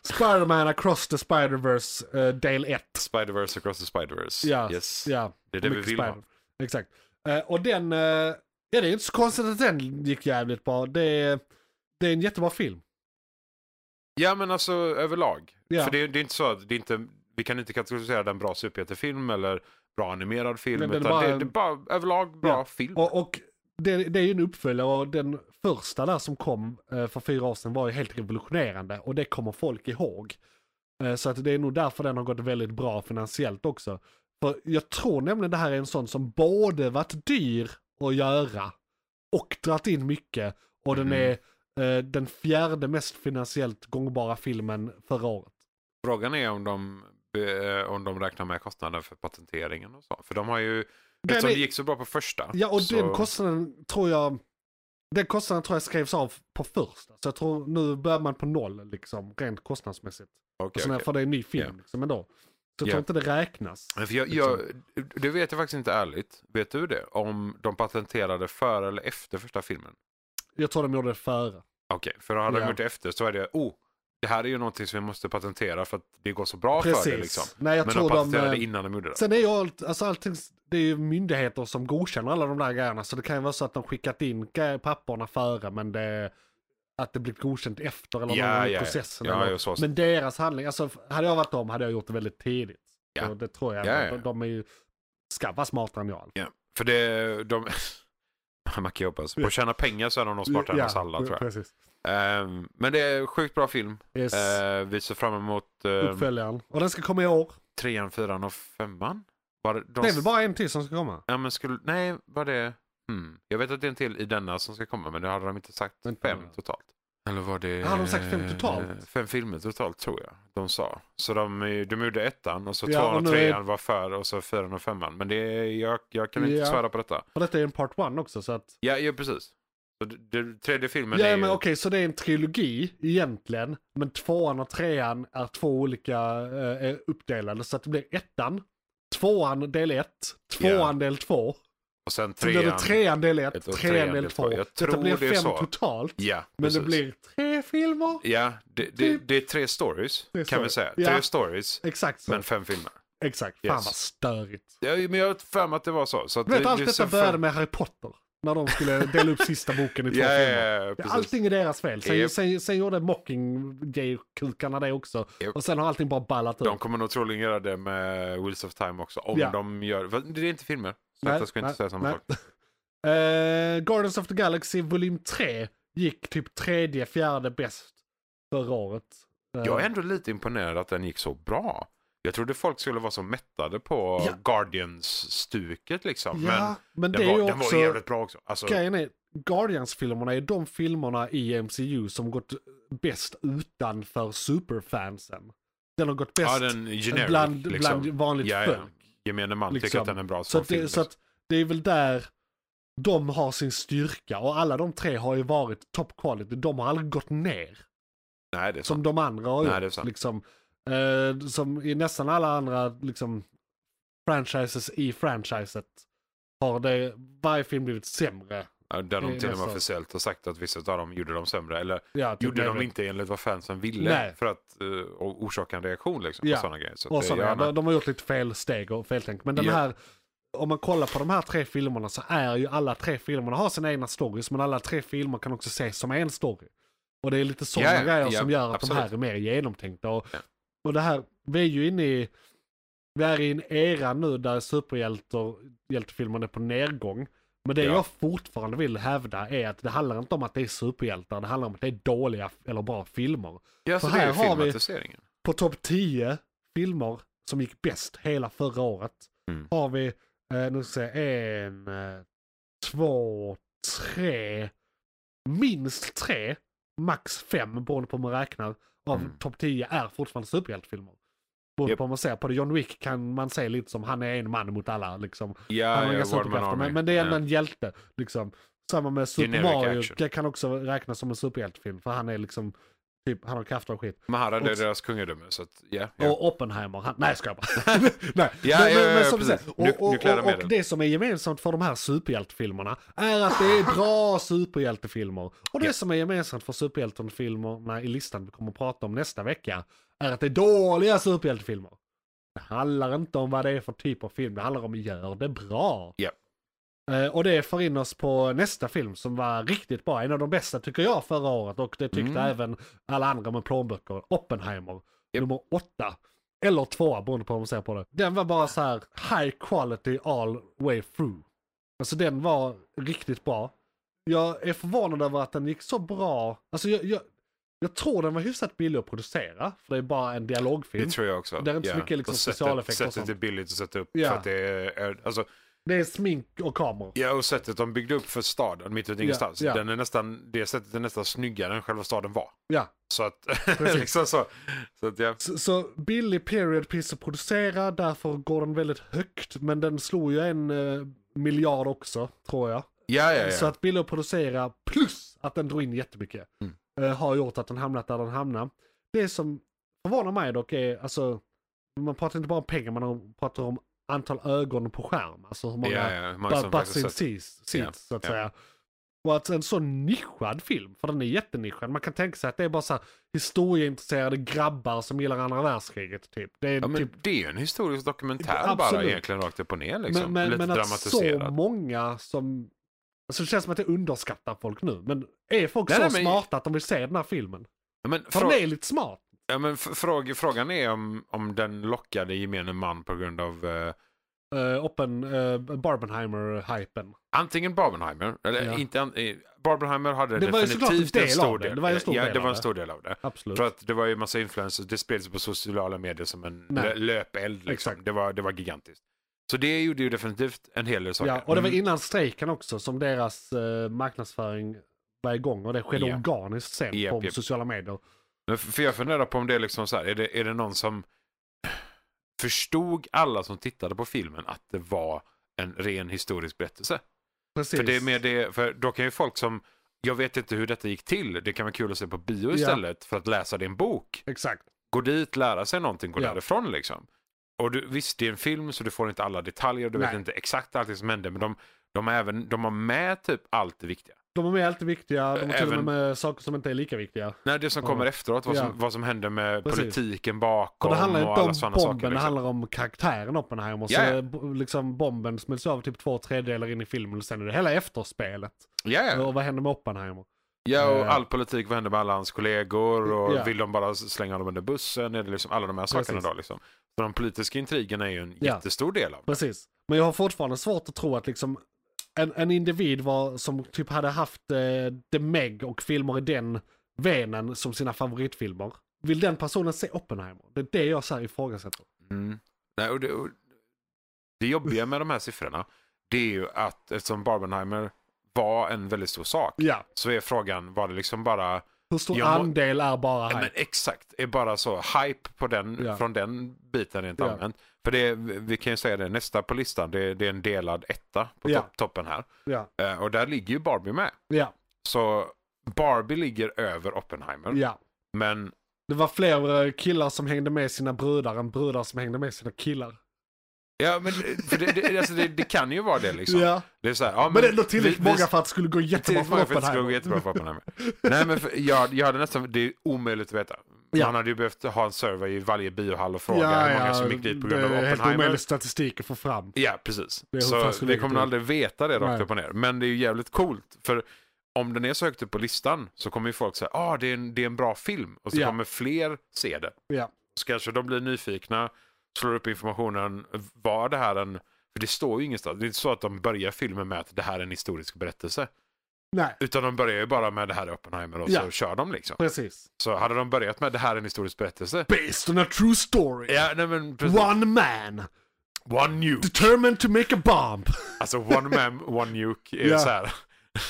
[SPEAKER 2] Spider-Man across the Spider-Verse eh, del 1.
[SPEAKER 3] Spider-Verse across the Spider-Verse.
[SPEAKER 2] Ja,
[SPEAKER 3] Yes.
[SPEAKER 2] ja.
[SPEAKER 3] Det är det vi vill ha.
[SPEAKER 2] Exakt. Eh, och den... eh, ja, det är inte så konstigt att den gick jävligt bra. Det det är en jättebra film.
[SPEAKER 3] Ja men alltså överlag.
[SPEAKER 2] Ja.
[SPEAKER 3] För det, det är inte så att det är inte, vi kan inte kategorisera den bra superhjältefilm eller bra animerad film.
[SPEAKER 2] Men
[SPEAKER 3] utan
[SPEAKER 2] bara
[SPEAKER 3] det, det är bara överlag bra
[SPEAKER 2] Ja.
[SPEAKER 3] film.
[SPEAKER 2] Och, och det, det är ju en uppföljare och den första där som kom eh, för fyra år sedan var ju helt revolutionerande och det kommer folk ihåg. Så att det är nog därför den har gått väldigt bra finansiellt också. För jag tror nämligen det här är en sån som både varit dyr att göra och dragit in mycket och den
[SPEAKER 3] Mm.
[SPEAKER 2] är eh, den fjärde mest finansiellt gångbara filmen förra året.
[SPEAKER 3] Frågan är om de eh, om de räknar med kostnaden för patenteringen och så. För de har ju,
[SPEAKER 2] Den
[SPEAKER 3] eftersom
[SPEAKER 2] är-
[SPEAKER 3] det gick så bra på första.
[SPEAKER 2] Ja, och
[SPEAKER 3] så,
[SPEAKER 2] den kostnaden tror jag, den kostnaden tror jag skrevs av på första. Så jag tror nu börjar man på noll liksom, rent kostnadsmässigt. Och sen,
[SPEAKER 3] okej.
[SPEAKER 2] För det är en ny film
[SPEAKER 3] Ja.
[SPEAKER 2] liksom ändå. Så jag
[SPEAKER 3] Ja.
[SPEAKER 2] tror inte det räknas.
[SPEAKER 3] Men För jag, jag, det vet jag faktiskt inte ärligt. Vet du det? Om de patenterade före eller efter första filmen?
[SPEAKER 2] Jag tror de gjorde det före.
[SPEAKER 3] Okej, för hade de
[SPEAKER 2] Ja.
[SPEAKER 3] gjort det efter så är det, oh, det här är ju någonting som vi måste patentera för att det går så bra för det
[SPEAKER 2] Precis.
[SPEAKER 3] liksom.
[SPEAKER 2] Nej, jag
[SPEAKER 3] Men
[SPEAKER 2] tror
[SPEAKER 3] de
[SPEAKER 2] de...
[SPEAKER 3] patenterade
[SPEAKER 2] eh,
[SPEAKER 3] det innan de gjorde det.
[SPEAKER 2] Sen är ju allt, alltså allting, det är ju myndigheter som godkänner alla de där grejerna. Så det kan ju vara så att de skickat in papperna före men det, att det blivit godkänt efter eller
[SPEAKER 3] Ja,
[SPEAKER 2] någon
[SPEAKER 3] ja,
[SPEAKER 2] processen.
[SPEAKER 3] ja,
[SPEAKER 2] eller,
[SPEAKER 3] ja,
[SPEAKER 2] men deras handling, alltså hade jag varit dem hade jag gjort det väldigt tidigt.
[SPEAKER 3] Ja.
[SPEAKER 2] Så det tror jag.
[SPEAKER 3] Ja.
[SPEAKER 2] De, de är ju, ska vara smartare än jag.
[SPEAKER 3] Ja, för det, de, (laughs) man kan ju hoppas. På att tjäna pengar så är de nog smartare än oss alla tror jag.
[SPEAKER 2] Precis.
[SPEAKER 3] Ehm, men det är sjukt bra film.
[SPEAKER 2] Yes.
[SPEAKER 3] Uh, vi ser fram emot uh,
[SPEAKER 2] Uppföljaren. Och den ska komma i år.
[SPEAKER 3] trean, fyran och femman. Var det, de,
[SPEAKER 2] Det är väl bara en till som ska komma?
[SPEAKER 3] Ja men skulle, nej var det, hmm. jag vet att det är en till i denna som ska komma men det hade de inte sagt
[SPEAKER 2] Vänta
[SPEAKER 3] fem totalt. Eller var det...
[SPEAKER 2] Har de sagt fem totalt?
[SPEAKER 3] eh, Fem filmer totalt tror jag de sa. Så de, de gjorde ettan och så
[SPEAKER 2] Ja,
[SPEAKER 3] tvåan
[SPEAKER 2] och
[SPEAKER 3] och
[SPEAKER 2] nu är-
[SPEAKER 3] trean var för och så fyran och femman. Men det är, jag, jag kan inte
[SPEAKER 2] Ja.
[SPEAKER 3] svära på detta.
[SPEAKER 2] Och detta är en part one också så att...
[SPEAKER 3] Ja, ja precis. Så det, det, tredje filmen
[SPEAKER 2] ja
[SPEAKER 3] är
[SPEAKER 2] men
[SPEAKER 3] ju...
[SPEAKER 2] okej, så det är en trilogi egentligen. Men tvåan och trean är två olika eh, är uppdelade. Så att det blir ettan, tvåan del ett, tvåan
[SPEAKER 3] Ja.
[SPEAKER 2] del två.
[SPEAKER 3] Och sen
[SPEAKER 2] Så blir det
[SPEAKER 3] trean.
[SPEAKER 2] trean del
[SPEAKER 3] ett
[SPEAKER 2] ett,
[SPEAKER 3] och
[SPEAKER 2] trean del två.
[SPEAKER 3] Jag
[SPEAKER 2] Detta blir
[SPEAKER 3] det
[SPEAKER 2] fem
[SPEAKER 3] så.
[SPEAKER 2] totalt.
[SPEAKER 3] Ja,
[SPEAKER 2] Men
[SPEAKER 3] precis.
[SPEAKER 2] det blir tre filmer.
[SPEAKER 3] Ja, det, det, det är tre stories
[SPEAKER 2] Tre
[SPEAKER 3] kan vi säga.
[SPEAKER 2] Ja.
[SPEAKER 3] Tre stories,
[SPEAKER 2] Exakt så.
[SPEAKER 3] men fem filmer.
[SPEAKER 2] Exakt. Fan
[SPEAKER 3] Yes.
[SPEAKER 2] vad störigt.
[SPEAKER 3] Ja, men jag har för att det var så. så att
[SPEAKER 2] Du vet
[SPEAKER 3] det,
[SPEAKER 2] allt
[SPEAKER 3] det
[SPEAKER 2] detta började med Harry Potter. När de skulle dela upp sista boken i två (laughs)
[SPEAKER 3] ja,
[SPEAKER 2] filmer.
[SPEAKER 3] precis.
[SPEAKER 2] allting är deras fel. Sen,
[SPEAKER 3] Japp.
[SPEAKER 2] sen, sen gjorde Mockingjay-kukarna det också.
[SPEAKER 3] Japp.
[SPEAKER 2] Och sen har allting bara ballat ur.
[SPEAKER 3] De kommer nog troligen göra det med Wheels of Time också. Om de gör... för Det är inte filmer. Så
[SPEAKER 2] Nej,
[SPEAKER 3] jag inte
[SPEAKER 2] nej,
[SPEAKER 3] säga samma
[SPEAKER 2] nej.
[SPEAKER 3] sak. (laughs)
[SPEAKER 2] Eh, Guardians of the Galaxy volym 3 gick typ tredje, fjärde bäst förra året. Eh,
[SPEAKER 3] Jag är ändå lite imponerad att den gick så bra. Jag trodde folk skulle vara så mättade på
[SPEAKER 2] Ja.
[SPEAKER 3] Guardians-stuket liksom.
[SPEAKER 2] Ja, men,
[SPEAKER 3] men
[SPEAKER 2] det
[SPEAKER 3] den,
[SPEAKER 2] är
[SPEAKER 3] var,
[SPEAKER 2] ju
[SPEAKER 3] den
[SPEAKER 2] också...
[SPEAKER 3] var jävligt bra också. Alltså,
[SPEAKER 2] Grejen är, Guardians-filmerna är de filmerna i MCU som gått bäst utanför superfansen. Den har gått bäst
[SPEAKER 3] ja, generic,
[SPEAKER 2] bland,
[SPEAKER 3] liksom.
[SPEAKER 2] bland vanligt
[SPEAKER 3] ja.
[SPEAKER 2] folk.
[SPEAKER 3] Gemene man tycker
[SPEAKER 2] liksom.
[SPEAKER 3] att den är en bra
[SPEAKER 2] Så,
[SPEAKER 3] som
[SPEAKER 2] att det,
[SPEAKER 3] film.
[SPEAKER 2] så
[SPEAKER 3] liksom.
[SPEAKER 2] att det är väl där de har sin styrka och alla de tre har ju varit top quality. De har aldrig gått ner
[SPEAKER 3] Nej, det är
[SPEAKER 2] som
[SPEAKER 3] sant.
[SPEAKER 2] de andra har
[SPEAKER 3] Nej,
[SPEAKER 2] gjort. Liksom, eh, som i nästan alla andra liksom, franchises i franchiset har det, varje film blivit sämre.
[SPEAKER 3] Där de till och med officiellt har sagt att vissa av dem gjorde dem sämre. Eller
[SPEAKER 2] Ja, typ
[SPEAKER 3] gjorde de inte enligt vad fansen ville
[SPEAKER 2] Nej.
[SPEAKER 3] för att uh, orsaka en reaktion liksom,
[SPEAKER 2] Ja.
[SPEAKER 3] på sådana grejer. Så
[SPEAKER 2] Och sådana,
[SPEAKER 3] ja,
[SPEAKER 2] de, har gjort lite fel steg och feltänk. Men den
[SPEAKER 3] Ja.
[SPEAKER 2] här, om man kollar på de här tre filmerna så är ju alla tre filmerna har sina egna stories. Men alla tre filmer kan också ses som en story. Och det är lite sådana
[SPEAKER 3] Ja,
[SPEAKER 2] grejer som gör att
[SPEAKER 3] absolut.
[SPEAKER 2] de här är mer genomtänkta. Och, och det här, vi är ju inne i, vi är i en era nu där superhjältefilmerna är på nedgång. Men det
[SPEAKER 3] Ja.
[SPEAKER 2] jag fortfarande vill hävda är att det handlar inte om att det är superhjältar, det handlar om att det är dåliga eller bra filmer.
[SPEAKER 3] Ja, så
[SPEAKER 2] för
[SPEAKER 3] det är
[SPEAKER 2] här har vi-. På topp 10 filmer som gick bäst hela förra året
[SPEAKER 3] Mm.
[SPEAKER 2] har vi, eh, nu ska jag se, en, eh, två, tre, minst tre, max fem beroende på hur man räknar, av
[SPEAKER 3] Mm.
[SPEAKER 2] topp 10 är fortfarande superhjältefilmer. Beroende på om man ser på det. John Wick kan man se lite som han är en man mot alla. Liksom.
[SPEAKER 3] Ja,
[SPEAKER 2] han har
[SPEAKER 3] ja,
[SPEAKER 2] superkrafter, men, men det är ändå
[SPEAKER 3] Ja.
[SPEAKER 2] en hjälte. Liksom. Samma med Super
[SPEAKER 3] Generic
[SPEAKER 2] Mario,
[SPEAKER 3] action.
[SPEAKER 2] det kan också räknas som en superhjältefilm. För han är liksom, typ, han har krafter och skit.
[SPEAKER 3] Men här är
[SPEAKER 2] Och-
[SPEAKER 3] deras kungadöme. Så att, ja, ja.
[SPEAKER 2] Och Oppenheimer, han, nej jag skojar bara. (laughs) nej.
[SPEAKER 3] Ja,
[SPEAKER 2] som
[SPEAKER 3] precis.
[SPEAKER 2] säger, och, och, och, och det som är gemensamt för de här superhjältefilmerna är att det är bra (laughs) superhjältefilmer. Och det som är gemensamt för superhjältefilmerna i listan vi kommer att prata om nästa vecka är att det är dåliga superhjältefilmer. Det handlar inte om vad det är för typ av film, det handlar om gör det bra.
[SPEAKER 3] Ja.
[SPEAKER 2] Eh, och det för in oss på nästa film som var riktigt bra, en av de bästa tycker jag förra året och det tyckte
[SPEAKER 3] Mm.
[SPEAKER 2] även alla andra med plånböcker, Oppenheimer.
[SPEAKER 3] Japp.
[SPEAKER 2] Nummer åtta. Eller tvåa beroende på hur man ser på det. Den var bara så här high quality all way through. Alltså den var riktigt bra. Jag är förvånad över att den gick så bra. Alltså jag, jag, jag tror den var hyfsat billig att producera. För det är bara en dialogfilm.
[SPEAKER 3] Det tror jag också.
[SPEAKER 2] Det är inte så
[SPEAKER 3] ja.
[SPEAKER 2] mycket liksom
[SPEAKER 3] Och sättet-
[SPEAKER 2] specialeffekter och
[SPEAKER 3] Sättet är
[SPEAKER 2] sånt.
[SPEAKER 3] billigt att sätta upp.
[SPEAKER 2] Ja.
[SPEAKER 3] För att det är, alltså,
[SPEAKER 2] Det är smink och kameror.
[SPEAKER 3] Ja, och sättet de byggde upp för staden mitt ute i ingenstans.
[SPEAKER 2] ja.
[SPEAKER 3] Den är nästan, det sättet är nästan snyggare än själva staden var.
[SPEAKER 2] Ja.
[SPEAKER 3] Så att, (laughs) liksom så. så att ja.
[SPEAKER 2] Så, så billig period piece att producera, därför går den väldigt högt. Men den slog ju en eh, miljard också, tror jag.
[SPEAKER 3] Ja, ja, ja.
[SPEAKER 2] Så att billig att producera, plus att den drog in jättemycket,
[SPEAKER 3] Mm.
[SPEAKER 2] Eh, har gjort att den hamnat där den hamnar. Det som förvånar mig dock är, alltså, man pratar inte bara om pengar, man pratar om antal ögon på skärm. Alltså hur många
[SPEAKER 3] ja, hur många
[SPEAKER 2] butts in seats,
[SPEAKER 3] Ja,
[SPEAKER 2] så att
[SPEAKER 3] ja.
[SPEAKER 2] säga. Och att en så nischad film, för den är jättenischad. Man kan tänka sig att det är bara så här historieintresserade grabbar som gillar andra världskriget typ. Det är
[SPEAKER 3] Ja, men
[SPEAKER 2] typ
[SPEAKER 3] det är ju en historisk dokumentär
[SPEAKER 2] Absolut.
[SPEAKER 3] bara egentligen rakt upp och ner liksom.
[SPEAKER 2] men, men,
[SPEAKER 3] Lite
[SPEAKER 2] men att så många som... Alltså det känns som att det underskattar folk nu. Men är folk
[SPEAKER 3] Nej,
[SPEAKER 2] så
[SPEAKER 3] nej, men-
[SPEAKER 2] smarta att de vill se den här filmen?
[SPEAKER 3] Ja, men,
[SPEAKER 2] För den är lite smart.
[SPEAKER 3] ja, men fråg- frågan är om, om den lockade gemene man på grund av eh,
[SPEAKER 2] Uh, Oppen, uh, Barbenheimer-hypen.
[SPEAKER 3] antingen Barbenheimer, eller
[SPEAKER 2] Ja.
[SPEAKER 3] inte, Barbenheimer hade
[SPEAKER 2] Det en
[SPEAKER 3] definitivt en
[SPEAKER 2] del
[SPEAKER 3] stor
[SPEAKER 2] av det.
[SPEAKER 3] del.
[SPEAKER 2] Det var en stor
[SPEAKER 3] ja,
[SPEAKER 2] del
[SPEAKER 3] det
[SPEAKER 2] av
[SPEAKER 3] var en
[SPEAKER 2] det.
[SPEAKER 3] stor del av det.
[SPEAKER 2] Absolut.
[SPEAKER 3] För att det var ju massa influencers, det spreds på sociala medier som en
[SPEAKER 2] Nej.
[SPEAKER 3] lö- löpeld. Liksom.
[SPEAKER 2] Exakt.
[SPEAKER 3] Det, var, det var gigantiskt. Så det gjorde ju definitivt en hel del saker.
[SPEAKER 2] Ja, och det var
[SPEAKER 3] Mm.
[SPEAKER 2] innan strejken också som deras eh, marknadsföring var igång och det skedde
[SPEAKER 3] Ja.
[SPEAKER 2] organiskt sen
[SPEAKER 3] Japp,
[SPEAKER 2] på
[SPEAKER 3] japp.
[SPEAKER 2] sociala medier.
[SPEAKER 3] Men för jag funderar på om det är liksom så här, är det, är det någon som (sighs) förstod alla som tittade på filmen att det var en ren historisk berättelse?
[SPEAKER 2] Precis.
[SPEAKER 3] För det är mer det, för då kan ju folk som, jag vet inte hur detta gick till, det kan vara kul att se på bio istället för att läsa din bok.
[SPEAKER 2] Exakt.
[SPEAKER 3] Gå dit, lära sig någonting, gå
[SPEAKER 2] Ja.
[SPEAKER 3] därifrån liksom. Och du, visst, det är en film så du får inte alla detaljer, du vet
[SPEAKER 2] Nej.
[SPEAKER 3] inte exakt allt som hände, men de, de, har även, de har med typ allt det viktiga.
[SPEAKER 2] De är med allt det viktiga, de har till och med med saker som inte är lika viktiga.
[SPEAKER 3] Nej, det som
[SPEAKER 2] Ja.
[SPEAKER 3] kommer efteråt, vad som,
[SPEAKER 2] Ja.
[SPEAKER 3] vad som händer med
[SPEAKER 2] Precis.
[SPEAKER 3] politiken
[SPEAKER 2] Och
[SPEAKER 3] bakom
[SPEAKER 2] det handlar
[SPEAKER 3] och
[SPEAKER 2] inte
[SPEAKER 3] alla
[SPEAKER 2] om bomben,
[SPEAKER 3] saker.
[SPEAKER 2] det
[SPEAKER 3] Liksom.
[SPEAKER 2] handlar om karaktären Oppenheimer. Så
[SPEAKER 3] Ja, ja.
[SPEAKER 2] det- bo- liksom bomben smälts av typ två tredjedelar in i filmen och sen är det hela efterspelet.
[SPEAKER 3] Ja, ja.
[SPEAKER 2] Och vad händer med Oppenheimer?
[SPEAKER 3] Ja, och
[SPEAKER 2] Eh.
[SPEAKER 3] all politik, vad händer med alla hans kollegor och
[SPEAKER 2] Ja.
[SPEAKER 3] vill de bara slänga dem under bussen? Är det liksom alla de här sakerna
[SPEAKER 2] Precis.
[SPEAKER 3] då liksom? Så de politiska intrigerna är ju en
[SPEAKER 2] Ja.
[SPEAKER 3] jättestor del av det.
[SPEAKER 2] Precis. Men jag har fortfarande svårt att tro att liksom en, en individ var, som typ hade haft eh, The Meg och filmer i den venen som sina favoritfilmer. Vill den personen se Oppenheimer? Det är det jag så här ifrågasätter.
[SPEAKER 3] Mm. Nej, och det, och det jobbiga med de här siffrorna, det är ju att eftersom Barbenheimer var en väldigt stor sak,
[SPEAKER 2] Ja,
[SPEAKER 3] så är frågan, var det liksom bara
[SPEAKER 2] hur stor
[SPEAKER 3] Jag
[SPEAKER 2] andel är bara
[SPEAKER 3] Ja,
[SPEAKER 2] hype?
[SPEAKER 3] men exakt, är bara så hype på den,
[SPEAKER 2] Ja.
[SPEAKER 3] från den biten rent
[SPEAKER 2] Ja.
[SPEAKER 3] allmänt. För det, vi kan ju säga det, nästa på listan, det, det är en delad etta på
[SPEAKER 2] Ja.
[SPEAKER 3] topp, toppen här.
[SPEAKER 2] Ja,
[SPEAKER 3] Eh, och där ligger ju Barbie med.
[SPEAKER 2] ja,
[SPEAKER 3] Så Barbie ligger över Oppenheimer.
[SPEAKER 2] ja.
[SPEAKER 3] Men
[SPEAKER 2] Det var fler eh, killar som hängde med sina brudar än brudar som hängde med sina killar.
[SPEAKER 3] Ja, men för det, det, alltså det, det kan ju vara det liksom.
[SPEAKER 2] Ja,
[SPEAKER 3] Det är så här, ja,
[SPEAKER 2] men ändå tillräckligt
[SPEAKER 3] vi-
[SPEAKER 2] många för att det skulle gå jättebra för
[SPEAKER 3] skulle
[SPEAKER 2] Oppenheimer.
[SPEAKER 3] jättebra för Oppenheimer. Nej men för, jag, jag hade nästan, det är omöjligt att veta.
[SPEAKER 2] Ja.
[SPEAKER 3] Man hade ju behövt ha en survey i varje biohall och fråga
[SPEAKER 2] Ja,
[SPEAKER 3] hur många som gick dit på grund av
[SPEAKER 2] Det är helt
[SPEAKER 3] Oppenheimer.
[SPEAKER 2] omöjlig statistik att få fram.
[SPEAKER 3] Ja, precis. Så
[SPEAKER 2] skulle
[SPEAKER 3] vi kommer aldrig veta det rakt upp och ner. Men det är ju jävligt coolt. För om den är så högt upp på listan så kommer ju folk säga ah det är en, det är en bra film. Och så kommer fler se det.
[SPEAKER 2] Ja,
[SPEAKER 3] Så kanske de blir nyfikna, slår upp informationen. Var det här en... För det står ju ingenstans. Det är inte så att de börjar filmen med att det här är en historisk berättelse.
[SPEAKER 2] nej,
[SPEAKER 3] Utan de börjar ju bara med det här är Oppenheimer och
[SPEAKER 2] Ja.
[SPEAKER 3] så kör de liksom.
[SPEAKER 2] precis.
[SPEAKER 3] Så hade de börjat med det här är en historisk berättelse.
[SPEAKER 2] Based on a true story.
[SPEAKER 3] Ja, nej men precis.
[SPEAKER 2] One man,
[SPEAKER 3] One nuke.
[SPEAKER 2] determined to make a bomb.
[SPEAKER 3] Alltså one man, one nuke är
[SPEAKER 2] Ja.
[SPEAKER 3] så här.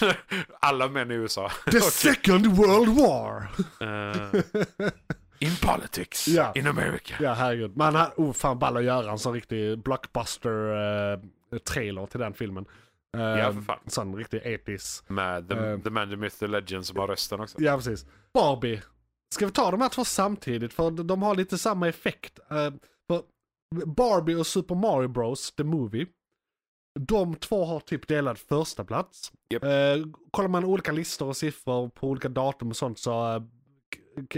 [SPEAKER 3] (laughs) Alla män i USA.
[SPEAKER 2] The (laughs) second world war.
[SPEAKER 3] Eh, (laughs) in politics.
[SPEAKER 2] Ja.
[SPEAKER 3] In America.
[SPEAKER 2] ja, herregud. Man har, oh fan ball att göra en sån riktig blockbuster-trailer till den filmen. Eh,
[SPEAKER 3] Ja, för fan.
[SPEAKER 2] Sån riktig episk.
[SPEAKER 3] Med the,
[SPEAKER 2] Eh.
[SPEAKER 3] the Man, the Myth, the Legend som har rösten också.
[SPEAKER 2] Ja, precis. Barbie. Ska vi ta de här två samtidigt? För de har lite samma effekt. Eh, för Barbie och Super Mario Bros, the movie. De två har typ delad första plats.
[SPEAKER 3] Japp.
[SPEAKER 2] Eh, kollar man olika listor och siffror på olika datum och sånt så eh,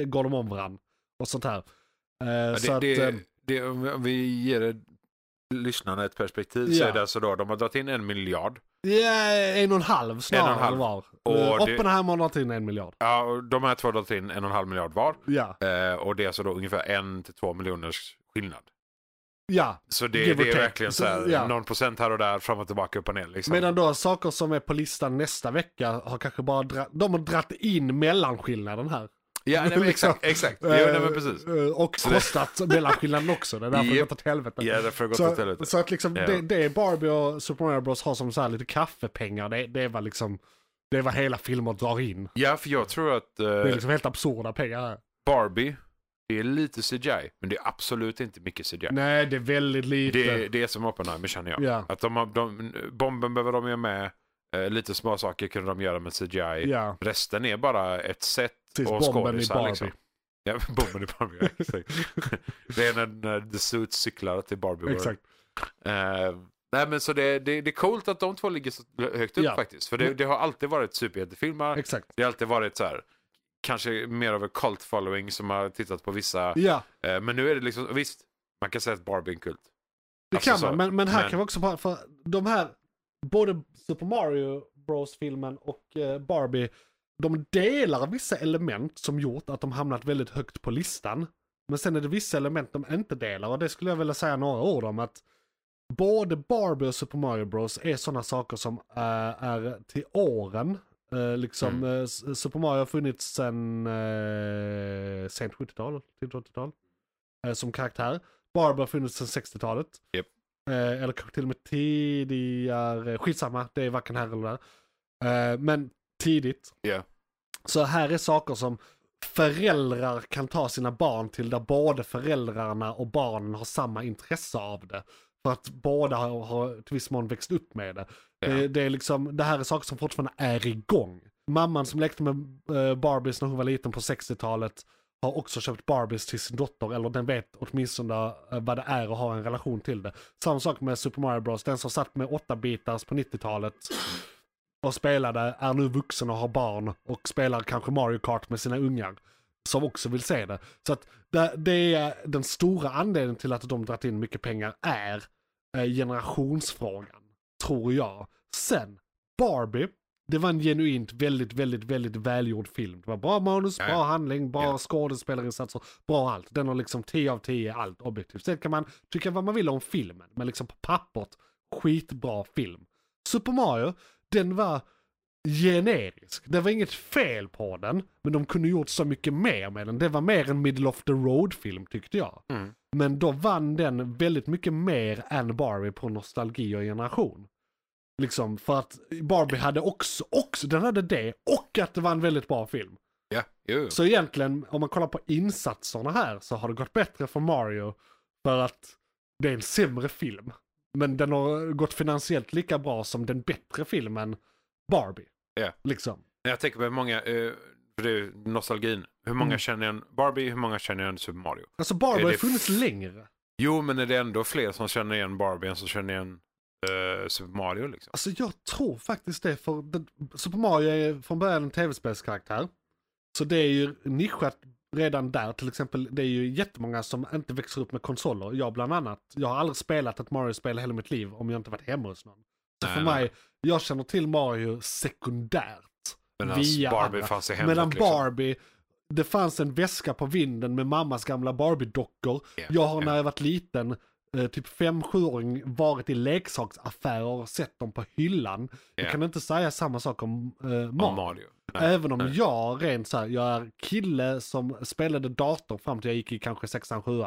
[SPEAKER 2] går de om varandra. Och sånt här. Eh,
[SPEAKER 3] Ja,
[SPEAKER 2] så
[SPEAKER 3] det,
[SPEAKER 2] att,
[SPEAKER 3] det,
[SPEAKER 2] eh,
[SPEAKER 3] det, om vi ger lyssnarna ett perspektiv så
[SPEAKER 2] Ja.
[SPEAKER 3] är det alltså då, de har dragit in en miljard.
[SPEAKER 2] ja, en och en halv snarare
[SPEAKER 3] En och en halv.
[SPEAKER 2] var.
[SPEAKER 3] Och
[SPEAKER 2] Eh, Oppenheimer har dragit in en miljard.
[SPEAKER 3] Ja, och de här två har dragit in en och en halv miljard var.
[SPEAKER 2] Ja,
[SPEAKER 3] Eh, och det är alltså då ungefär en till två miljoners skillnad.
[SPEAKER 2] ja.
[SPEAKER 3] Så det, det är verkligen så
[SPEAKER 2] Så,
[SPEAKER 3] här,
[SPEAKER 2] ja.
[SPEAKER 3] någon procent här och där, fram och tillbaka, upp och ner. Liksom.
[SPEAKER 2] Medan då saker som är på listan nästa vecka har kanske bara dra- de har dratt in mellanskillnaden här.
[SPEAKER 3] Ja, nej, men (laughs)
[SPEAKER 2] Liksom.
[SPEAKER 3] exakt. exakt. Jo, nej, men
[SPEAKER 2] Eh,
[SPEAKER 3] precis.
[SPEAKER 2] eh, Och
[SPEAKER 3] Så det-
[SPEAKER 2] kostat mellanskillnaden också. Det är därför det
[SPEAKER 3] Japp.
[SPEAKER 2] gått åt helvete.
[SPEAKER 3] Ja, därför har gått åt
[SPEAKER 2] Så,
[SPEAKER 3] helvete.
[SPEAKER 2] så att liksom
[SPEAKER 3] Ja.
[SPEAKER 2] det, det Barbie och Super Mario Bros har som så här lite kaffepengar, det, det var liksom, det var hela filmer drar in.
[SPEAKER 3] Ja, för jag tror att eh,
[SPEAKER 2] Det är liksom helt absurda pengar här.
[SPEAKER 3] Barbie, det är lite CGI, men det är absolut inte mycket CGI.
[SPEAKER 2] Nej, det är väldigt lite.
[SPEAKER 3] Det, det är som Oppenheimer känner jag.
[SPEAKER 2] Ja.
[SPEAKER 3] Att de har, de, bomben behöver de göra med, eh, lite små saker kunde de göra med CGI.
[SPEAKER 2] Ja,
[SPEAKER 3] Resten är bara ett sätt
[SPEAKER 2] precis.
[SPEAKER 3] och skådisar, liksom. Ja, (laughs) bomben i Barbie, ja, exakt. (laughs) det är när, när The Suit cyklar till Barbie World.
[SPEAKER 2] Exakt.
[SPEAKER 3] Eh, nej men så det, det, det är coolt att de två ligger så högt upp
[SPEAKER 2] Ja.
[SPEAKER 3] faktiskt. För det, det har alltid varit superhjältefilmer.
[SPEAKER 2] Exakt.
[SPEAKER 3] Det har alltid varit så här. Kanske mer av en cult following som har tittat på vissa.
[SPEAKER 2] Ja,
[SPEAKER 3] Eh, men nu är det liksom, visst. Man kan säga att Barbie är en kult.
[SPEAKER 2] det
[SPEAKER 3] Alltså
[SPEAKER 2] kan
[SPEAKER 3] så,
[SPEAKER 2] man. Men, men här
[SPEAKER 3] men-
[SPEAKER 2] kan vi också bara, för de här, både Super Mario Bros-filmen och eh, Barbie, de delar vissa element som gjort att de hamnat väldigt högt på listan. Men sen är det vissa element de inte delar och det skulle jag vilja säga några ord om. att Både Barbie och Super Mario Bros är sådana saker som eh, är till åren. Eh, liksom
[SPEAKER 3] Mm.
[SPEAKER 2] S- Super Mario har funnits sedan sent 70-tal, till 80-tal. eh, som karaktär. Barbie har funnits sedan 60-talet.
[SPEAKER 3] Japp.
[SPEAKER 2] Eh, eller kanske till och med tidigare, skitsamma, det är varken här eller där. Eh, men tidigt.
[SPEAKER 3] Ja.
[SPEAKER 2] Så här är saker som föräldrar kan ta sina barn till där både föräldrarna och barnen har samma intresse av det. För att båda har, har till viss mån växt upp med det.
[SPEAKER 3] Ja.
[SPEAKER 2] Det, det, är liksom, det här är saker som fortfarande är igång. Mamman som lekte med uh, Barbies när hon var liten på 60-talet har också köpt Barbies till sin dotter, eller den vet åtminstone eh, vad det är och har en relation till det. Samma sak med Super Mario Bros. Den som satt med 8-bitars på 90-talet och spelade är nu vuxen och har barn och spelar kanske Mario Kart med sina ungar. Som också vill se det. Så att det, det är den stora anledningen till att de dragit in mycket pengar är eh, generationsfrågan. Tror jag. Sen, Barbie. Det var en genuint väldigt, väldigt, väldigt välgjord film. Det var bra manus, bra handling, bra
[SPEAKER 3] Ja.
[SPEAKER 2] skådespelarinsatser, bra allt. Den har liksom 10 av 10 allt objektivt. Sen kan man tycka vad man vill om filmen, men liksom på pappret, skitbra film. Super Mario, den var generisk. Det var inget fel på den, men de kunde gjort så mycket mer med den. Det var mer en middle of the road-film tyckte jag.
[SPEAKER 3] Mm.
[SPEAKER 2] Men då vann den väldigt mycket mer än Barbie på nostalgi och generation. Liksom för att Barbie hade också, också, den hade det och att det var en väldigt bra film.
[SPEAKER 3] Ja, jo.
[SPEAKER 2] Så egentligen, om man kollar på insatserna här så har det gått bättre för Mario för att det är en sämre film. Men den har gått finansiellt lika bra som den bättre filmen Barbie.
[SPEAKER 3] Ja.
[SPEAKER 2] Liksom.
[SPEAKER 3] Jag tänker på hur många, eh, för det är nostalgin. Hur många
[SPEAKER 2] Mm.
[SPEAKER 3] känner igen Barbie, hur många känner igen Super Mario?
[SPEAKER 2] Alltså Barbie har funnits längre.
[SPEAKER 3] Jo, men är det ändå fler som känner igen Barbie än som känner igen eh, Super Mario liksom?
[SPEAKER 2] Alltså jag tror faktiskt det, för den, Super Mario är från början en tv-spelskaraktär. Så det är ju nischat redan där, till exempel det är ju jättemånga som inte växer upp med konsoler. Jag bland annat. Jag har aldrig spelat ett Mario-spel hela mitt liv om jag inte varit hemma hos någon. Så
[SPEAKER 3] Nej,
[SPEAKER 2] för
[SPEAKER 3] nej.
[SPEAKER 2] mig, jag känner till Mario sekundärt.
[SPEAKER 3] Medan
[SPEAKER 2] via
[SPEAKER 3] Barbie
[SPEAKER 2] andra.
[SPEAKER 3] fanns i hemmet
[SPEAKER 2] Medan
[SPEAKER 3] liksom.
[SPEAKER 2] Barbie, det fanns en väska på vinden med mammas gamla Barbie-dockor.
[SPEAKER 3] Ja,
[SPEAKER 2] Jag har
[SPEAKER 3] ja.
[SPEAKER 2] när jag varit liten, eh, typ 5-7-åring, varit i leksaksaffärer och sett dem på hyllan. Jag
[SPEAKER 3] Ja.
[SPEAKER 2] kan inte säga samma sak om eh,
[SPEAKER 3] Om
[SPEAKER 2] Mario.
[SPEAKER 3] Mario. Nej,
[SPEAKER 2] Även om
[SPEAKER 3] nej.
[SPEAKER 2] jag rent så här, jag är kille som spelade dator fram till jag gick i kanske 6 7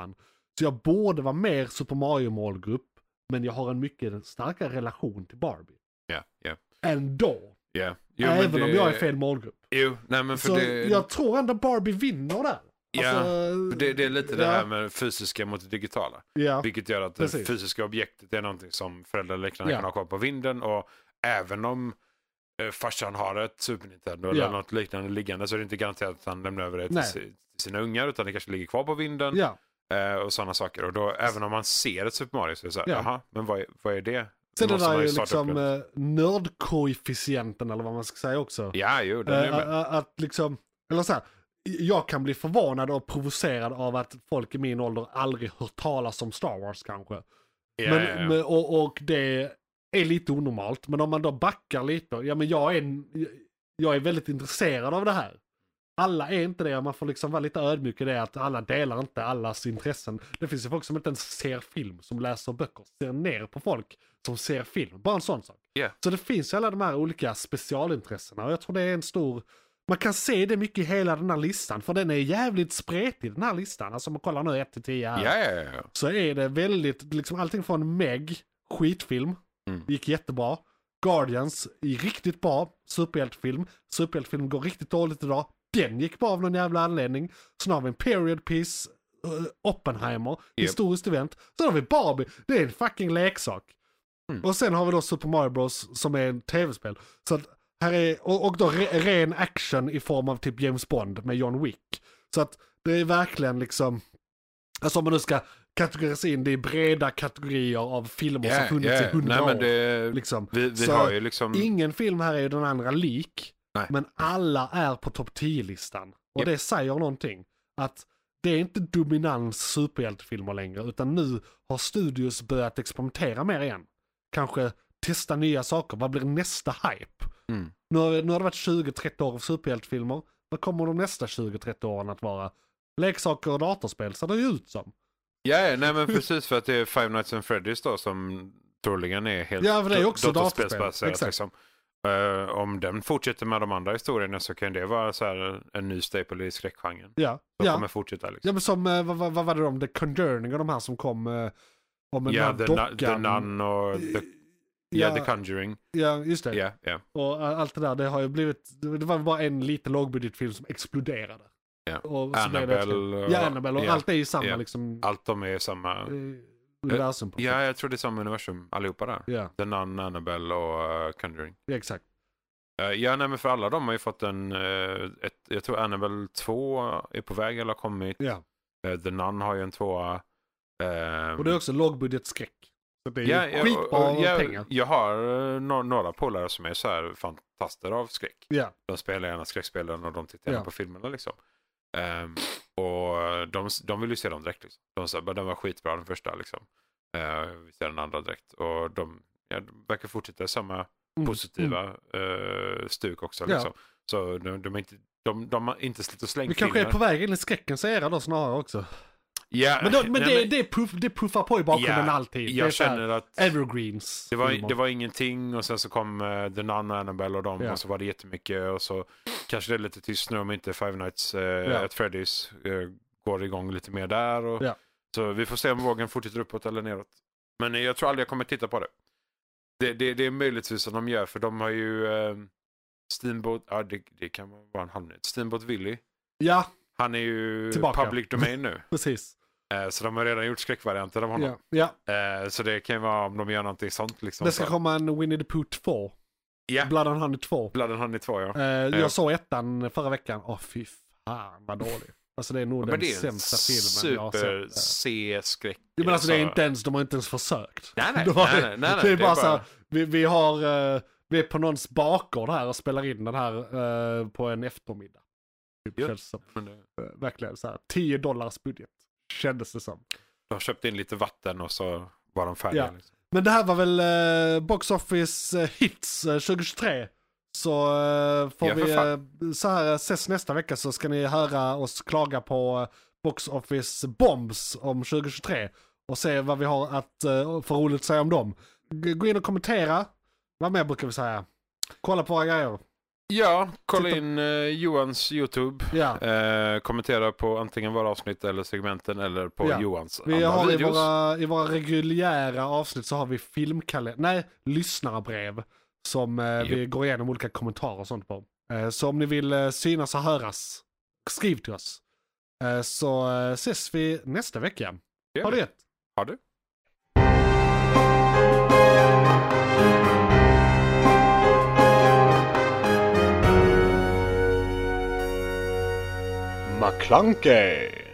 [SPEAKER 2] Så jag borde vara mer Super Mario-målgrupp, men jag har en mycket starkare relation till Barbie.
[SPEAKER 3] Ja, ja.
[SPEAKER 2] Ändå.
[SPEAKER 3] ja. Jo, men
[SPEAKER 2] även om
[SPEAKER 3] det-
[SPEAKER 2] jag är fel målgrupp.
[SPEAKER 3] Jo, nej men för
[SPEAKER 2] Så
[SPEAKER 3] det...
[SPEAKER 2] jag tror ändå Barbie vinner där.
[SPEAKER 3] Ja,
[SPEAKER 2] Alltså,
[SPEAKER 3] det, det är lite det
[SPEAKER 2] ja,
[SPEAKER 3] här med fysiska mot det digitala.
[SPEAKER 2] Ja,
[SPEAKER 3] Vilket gör att det
[SPEAKER 2] Precis.
[SPEAKER 3] fysiska objektet är någonting som föräldrar eller liknande
[SPEAKER 2] Ja.
[SPEAKER 3] kan ha kvar på vinden. Och även om eh, farsan har ett Super Nintendo eller något liknande liggande så är det inte garanterat att han lämnar över det till, till sina ungar utan det kanske ligger kvar på vinden
[SPEAKER 2] ja.
[SPEAKER 3] eh, och sådana saker. Och då, även om man ser ett Super Mario så är det så här,
[SPEAKER 2] Ja.
[SPEAKER 3] jaha, men vad är, vad är det?
[SPEAKER 2] Sen det där är ju liksom
[SPEAKER 3] det.
[SPEAKER 2] eh, nördkoefficienten eller vad man ska säga också.
[SPEAKER 3] Ja, jo, den är
[SPEAKER 2] Eh,
[SPEAKER 3] med.
[SPEAKER 2] eh, att liksom, eller så här, jag kan bli förvånad och provocerad av att folk i min ålder aldrig hört talas om Star Wars kanske.
[SPEAKER 3] Ja,
[SPEAKER 2] men,
[SPEAKER 3] ja.
[SPEAKER 2] men- och, och det är lite onormalt. Men om man då backar lite, ja men jag är, jag är väldigt intresserad av det här. Alla är inte det, man får liksom vara lite ödmjuk i det att alla delar inte allas intressen. Det finns ju folk som inte ens ser film, som läser böcker, ser ner på folk som ser film. Bara en sån sak.
[SPEAKER 3] Ja.
[SPEAKER 2] Så det finns ju alla de här olika specialintressena och jag tror det är en stor man kan se det mycket i hela den här listan, för den är jävligt spretig den här listan. Alltså om man kollar nu 1 till 10 här.
[SPEAKER 3] Ja.
[SPEAKER 2] Så är det väldigt, liksom allting från Meg, skitfilm,
[SPEAKER 3] Mm.
[SPEAKER 2] gick jättebra. Guardians, riktigt bra, superhjältefilm. Superhjältefilm går riktigt dåligt idag. Den gick bra av någon jävla anledning. Sen har vi en period piece, uh, Oppenheimer, historiskt event. Sen har vi Barbie, det är en fucking leksak.
[SPEAKER 3] Mm.
[SPEAKER 2] Och sen har vi då Super Mario Bros som är en tv-spel. Så att här är, och, och då re, ren action i form av typ James Bond med John Wick. Så att det är verkligen liksom, alltså om man nu ska kategorisera in det i breda kategorier av filmer som
[SPEAKER 3] Ja,
[SPEAKER 2] funnits i
[SPEAKER 3] ja.
[SPEAKER 2] hundra år.
[SPEAKER 3] det,
[SPEAKER 2] Liksom.
[SPEAKER 3] vi, vi
[SPEAKER 2] Så
[SPEAKER 3] har ju liksom...
[SPEAKER 2] Ingen film här är ju den andra lik,
[SPEAKER 3] Nej.
[SPEAKER 2] men alla är på topp 10-listan. Och
[SPEAKER 3] Japp.
[SPEAKER 2] det säger någonting. Att det är inte dominans superhjältefilmer längre, utan nu har studios börjat experimentera mer igen. Kanske testa nya saker, vad blir nästa hype?
[SPEAKER 3] Mm.
[SPEAKER 2] Nu har, nu har det varit 20-30 år av superhjältefilmer, vad kommer de nästa 20-30 åren att vara? Leksaker och datorspel ser det ju ut som.
[SPEAKER 3] Ja, ja, nej men precis för att det är Five Nights at Freddy's då som troligen är helt
[SPEAKER 2] Ja, för det är också
[SPEAKER 3] datorspelsbaserat,
[SPEAKER 2] datorspel, exakt.
[SPEAKER 3] Liksom. Eh, om den fortsätter med de andra historierna så kan det vara så här en ny staple i skräckgenren.
[SPEAKER 2] Ja,
[SPEAKER 3] De
[SPEAKER 2] ja.
[SPEAKER 3] kommer fortsätta liksom.
[SPEAKER 2] ja men som, eh, vad, vad, vad var det om The Conjuring och de här som kom eh, om en
[SPEAKER 3] Ja,
[SPEAKER 2] här
[SPEAKER 3] the,
[SPEAKER 2] dockan.
[SPEAKER 3] The Nun och the, ja, the Conjuring.
[SPEAKER 2] Ja, just det.
[SPEAKER 3] Ja, ja.
[SPEAKER 2] Och uh, allt det där, det har ju blivit, det var bara en liten lågbudgetfilm som exploderade.
[SPEAKER 3] Ja.
[SPEAKER 2] Och
[SPEAKER 3] Annabelle.
[SPEAKER 2] efter- Ja, Annabelle och
[SPEAKER 3] ja.
[SPEAKER 2] allt är ju samma
[SPEAKER 3] ja.
[SPEAKER 2] liksom
[SPEAKER 3] Allt de är samma.
[SPEAKER 2] eh, universum. På
[SPEAKER 3] Ja, jag tror det är samma universum allihopa där.
[SPEAKER 2] ja,
[SPEAKER 3] The Nun, Annabelle och uh, Conjuring.
[SPEAKER 2] ja, exakt.
[SPEAKER 3] Eh, ja, nej men för alla de har ju fått en, eh, ett, jag tror Annabelle 2 är på väg eller har kommit.
[SPEAKER 2] Ja.
[SPEAKER 3] The Nun har ju en tvåa. Ehm,
[SPEAKER 2] Och det är också lågbudgetskräck. Så det är ju
[SPEAKER 3] ja, ja,
[SPEAKER 2] skitbra
[SPEAKER 3] jag,
[SPEAKER 2] pengar.
[SPEAKER 3] Jag har uh, några polare som är så här fantaster av skräck.
[SPEAKER 2] Ja,
[SPEAKER 3] De spelar gärna skräckspelen och de tittar gärna
[SPEAKER 2] Ja.
[SPEAKER 3] på filmerna liksom. Ehm, och de, de vill ju se dem direkt. Liksom. De sa den var skitbra den första liksom. Uh, vi ser den andra direkt. Och de, ja, de verkar fortsätta samma
[SPEAKER 2] Mm,
[SPEAKER 3] positiva eh, stuk också.
[SPEAKER 2] Ja.
[SPEAKER 3] Liksom. Så de, de, är inte, de, de har inte slitit och slängt
[SPEAKER 2] vi kanske är på väg in i skräckens era då snarare också.
[SPEAKER 3] Ja,
[SPEAKER 2] Men, då, men
[SPEAKER 3] nej,
[SPEAKER 2] det, det, puff, det puffar på i bakgrunden
[SPEAKER 3] Ja,
[SPEAKER 2] alltid.
[SPEAKER 3] Jag
[SPEAKER 2] här
[SPEAKER 3] känner att
[SPEAKER 2] evergreens.
[SPEAKER 3] det var, det var ingenting och sen så kom uh, The Nun och Annabelle och dem
[SPEAKER 2] Ja.
[SPEAKER 3] och så var det jättemycket och så kanske det är lite tyst nu om inte Five Nights uh,
[SPEAKER 2] Ja.
[SPEAKER 3] at Freddy's eh, går igång lite mer där. Och. Så vi får se om vågen fortsätter uppåt eller neråt. Men jag tror aldrig jag kommer titta på det. Det, det, det är möjligtvis som de gör för de har ju uh, Steamboat, ja det, det kan vara en halvminut. Steamboat Willie.
[SPEAKER 2] Ja,
[SPEAKER 3] Han är ju
[SPEAKER 2] Tillbaka.
[SPEAKER 3] public domain nu. (laughs)
[SPEAKER 2] precis.
[SPEAKER 3] Eh, så de har redan gjort skräckvarianter av honom.
[SPEAKER 2] Ja, ja.
[SPEAKER 3] Eh, så det kan ju vara om de gör någonting sånt. Liksom,
[SPEAKER 2] Det ska komma en Winnie the Pooh 2.
[SPEAKER 3] Ja,
[SPEAKER 2] Blood and Honey 2.
[SPEAKER 3] Blood and Honey 2 ja.
[SPEAKER 2] Eh,
[SPEAKER 3] Ja.
[SPEAKER 2] jag såg ettan förra veckan. Åh fy fan vad dålig. Alltså det är nog
[SPEAKER 3] Ja,
[SPEAKER 2] den sämsta filmen jag har
[SPEAKER 3] super
[SPEAKER 2] sett.
[SPEAKER 3] C-skräck.
[SPEAKER 2] Ja, men alltså det är inte ens, de har inte ens försökt.
[SPEAKER 3] Nej, nej, (laughs)
[SPEAKER 2] De har-
[SPEAKER 3] nej, nej, nej,
[SPEAKER 2] det är
[SPEAKER 3] det är
[SPEAKER 2] bara så här,
[SPEAKER 3] bara-
[SPEAKER 2] vi, vi har, vi är på någons bakgård här och spelar in den här på en eftermiddag. Typ, känns som. Verkligen så här, 10 dollars budget. Kändes det som.
[SPEAKER 3] De har köpt in lite vatten och så var de färdiga.
[SPEAKER 2] Ja.
[SPEAKER 3] Liksom.
[SPEAKER 2] Men det här var väl eh, Box Office eh, Hits eh, 2023. Så eh, får
[SPEAKER 3] Ja,
[SPEAKER 2] vi eh, så här ses nästa vecka så ska ni höra oss klaga på eh, Box Office Bombs om 2023. Och se vad vi har att eh, för roligt säga om dem. Gå in och kommentera. Vad mer brukar vi säga? Kolla på våra grejer.
[SPEAKER 3] Ja, kolla
[SPEAKER 2] Titta-
[SPEAKER 3] in eh, Johans YouTube.
[SPEAKER 2] Ja.
[SPEAKER 3] Eh, kommentera på antingen våra avsnitt eller segmenten eller på
[SPEAKER 2] Ja.
[SPEAKER 3] Johans
[SPEAKER 2] Vi
[SPEAKER 3] andra
[SPEAKER 2] har i
[SPEAKER 3] videos.
[SPEAKER 2] våra, i våra reguljära avsnitt så har vi filmkalender, nej, lyssnarbrev. Som eh, vi går igenom olika kommentarer och sånt på. Eh, så om ni vill eh, synas och höras, skriv till oss. Eh, så ses vi nästa vecka.
[SPEAKER 3] gör
[SPEAKER 2] Ha det gött!
[SPEAKER 3] Ha det.
[SPEAKER 2] McClunkey!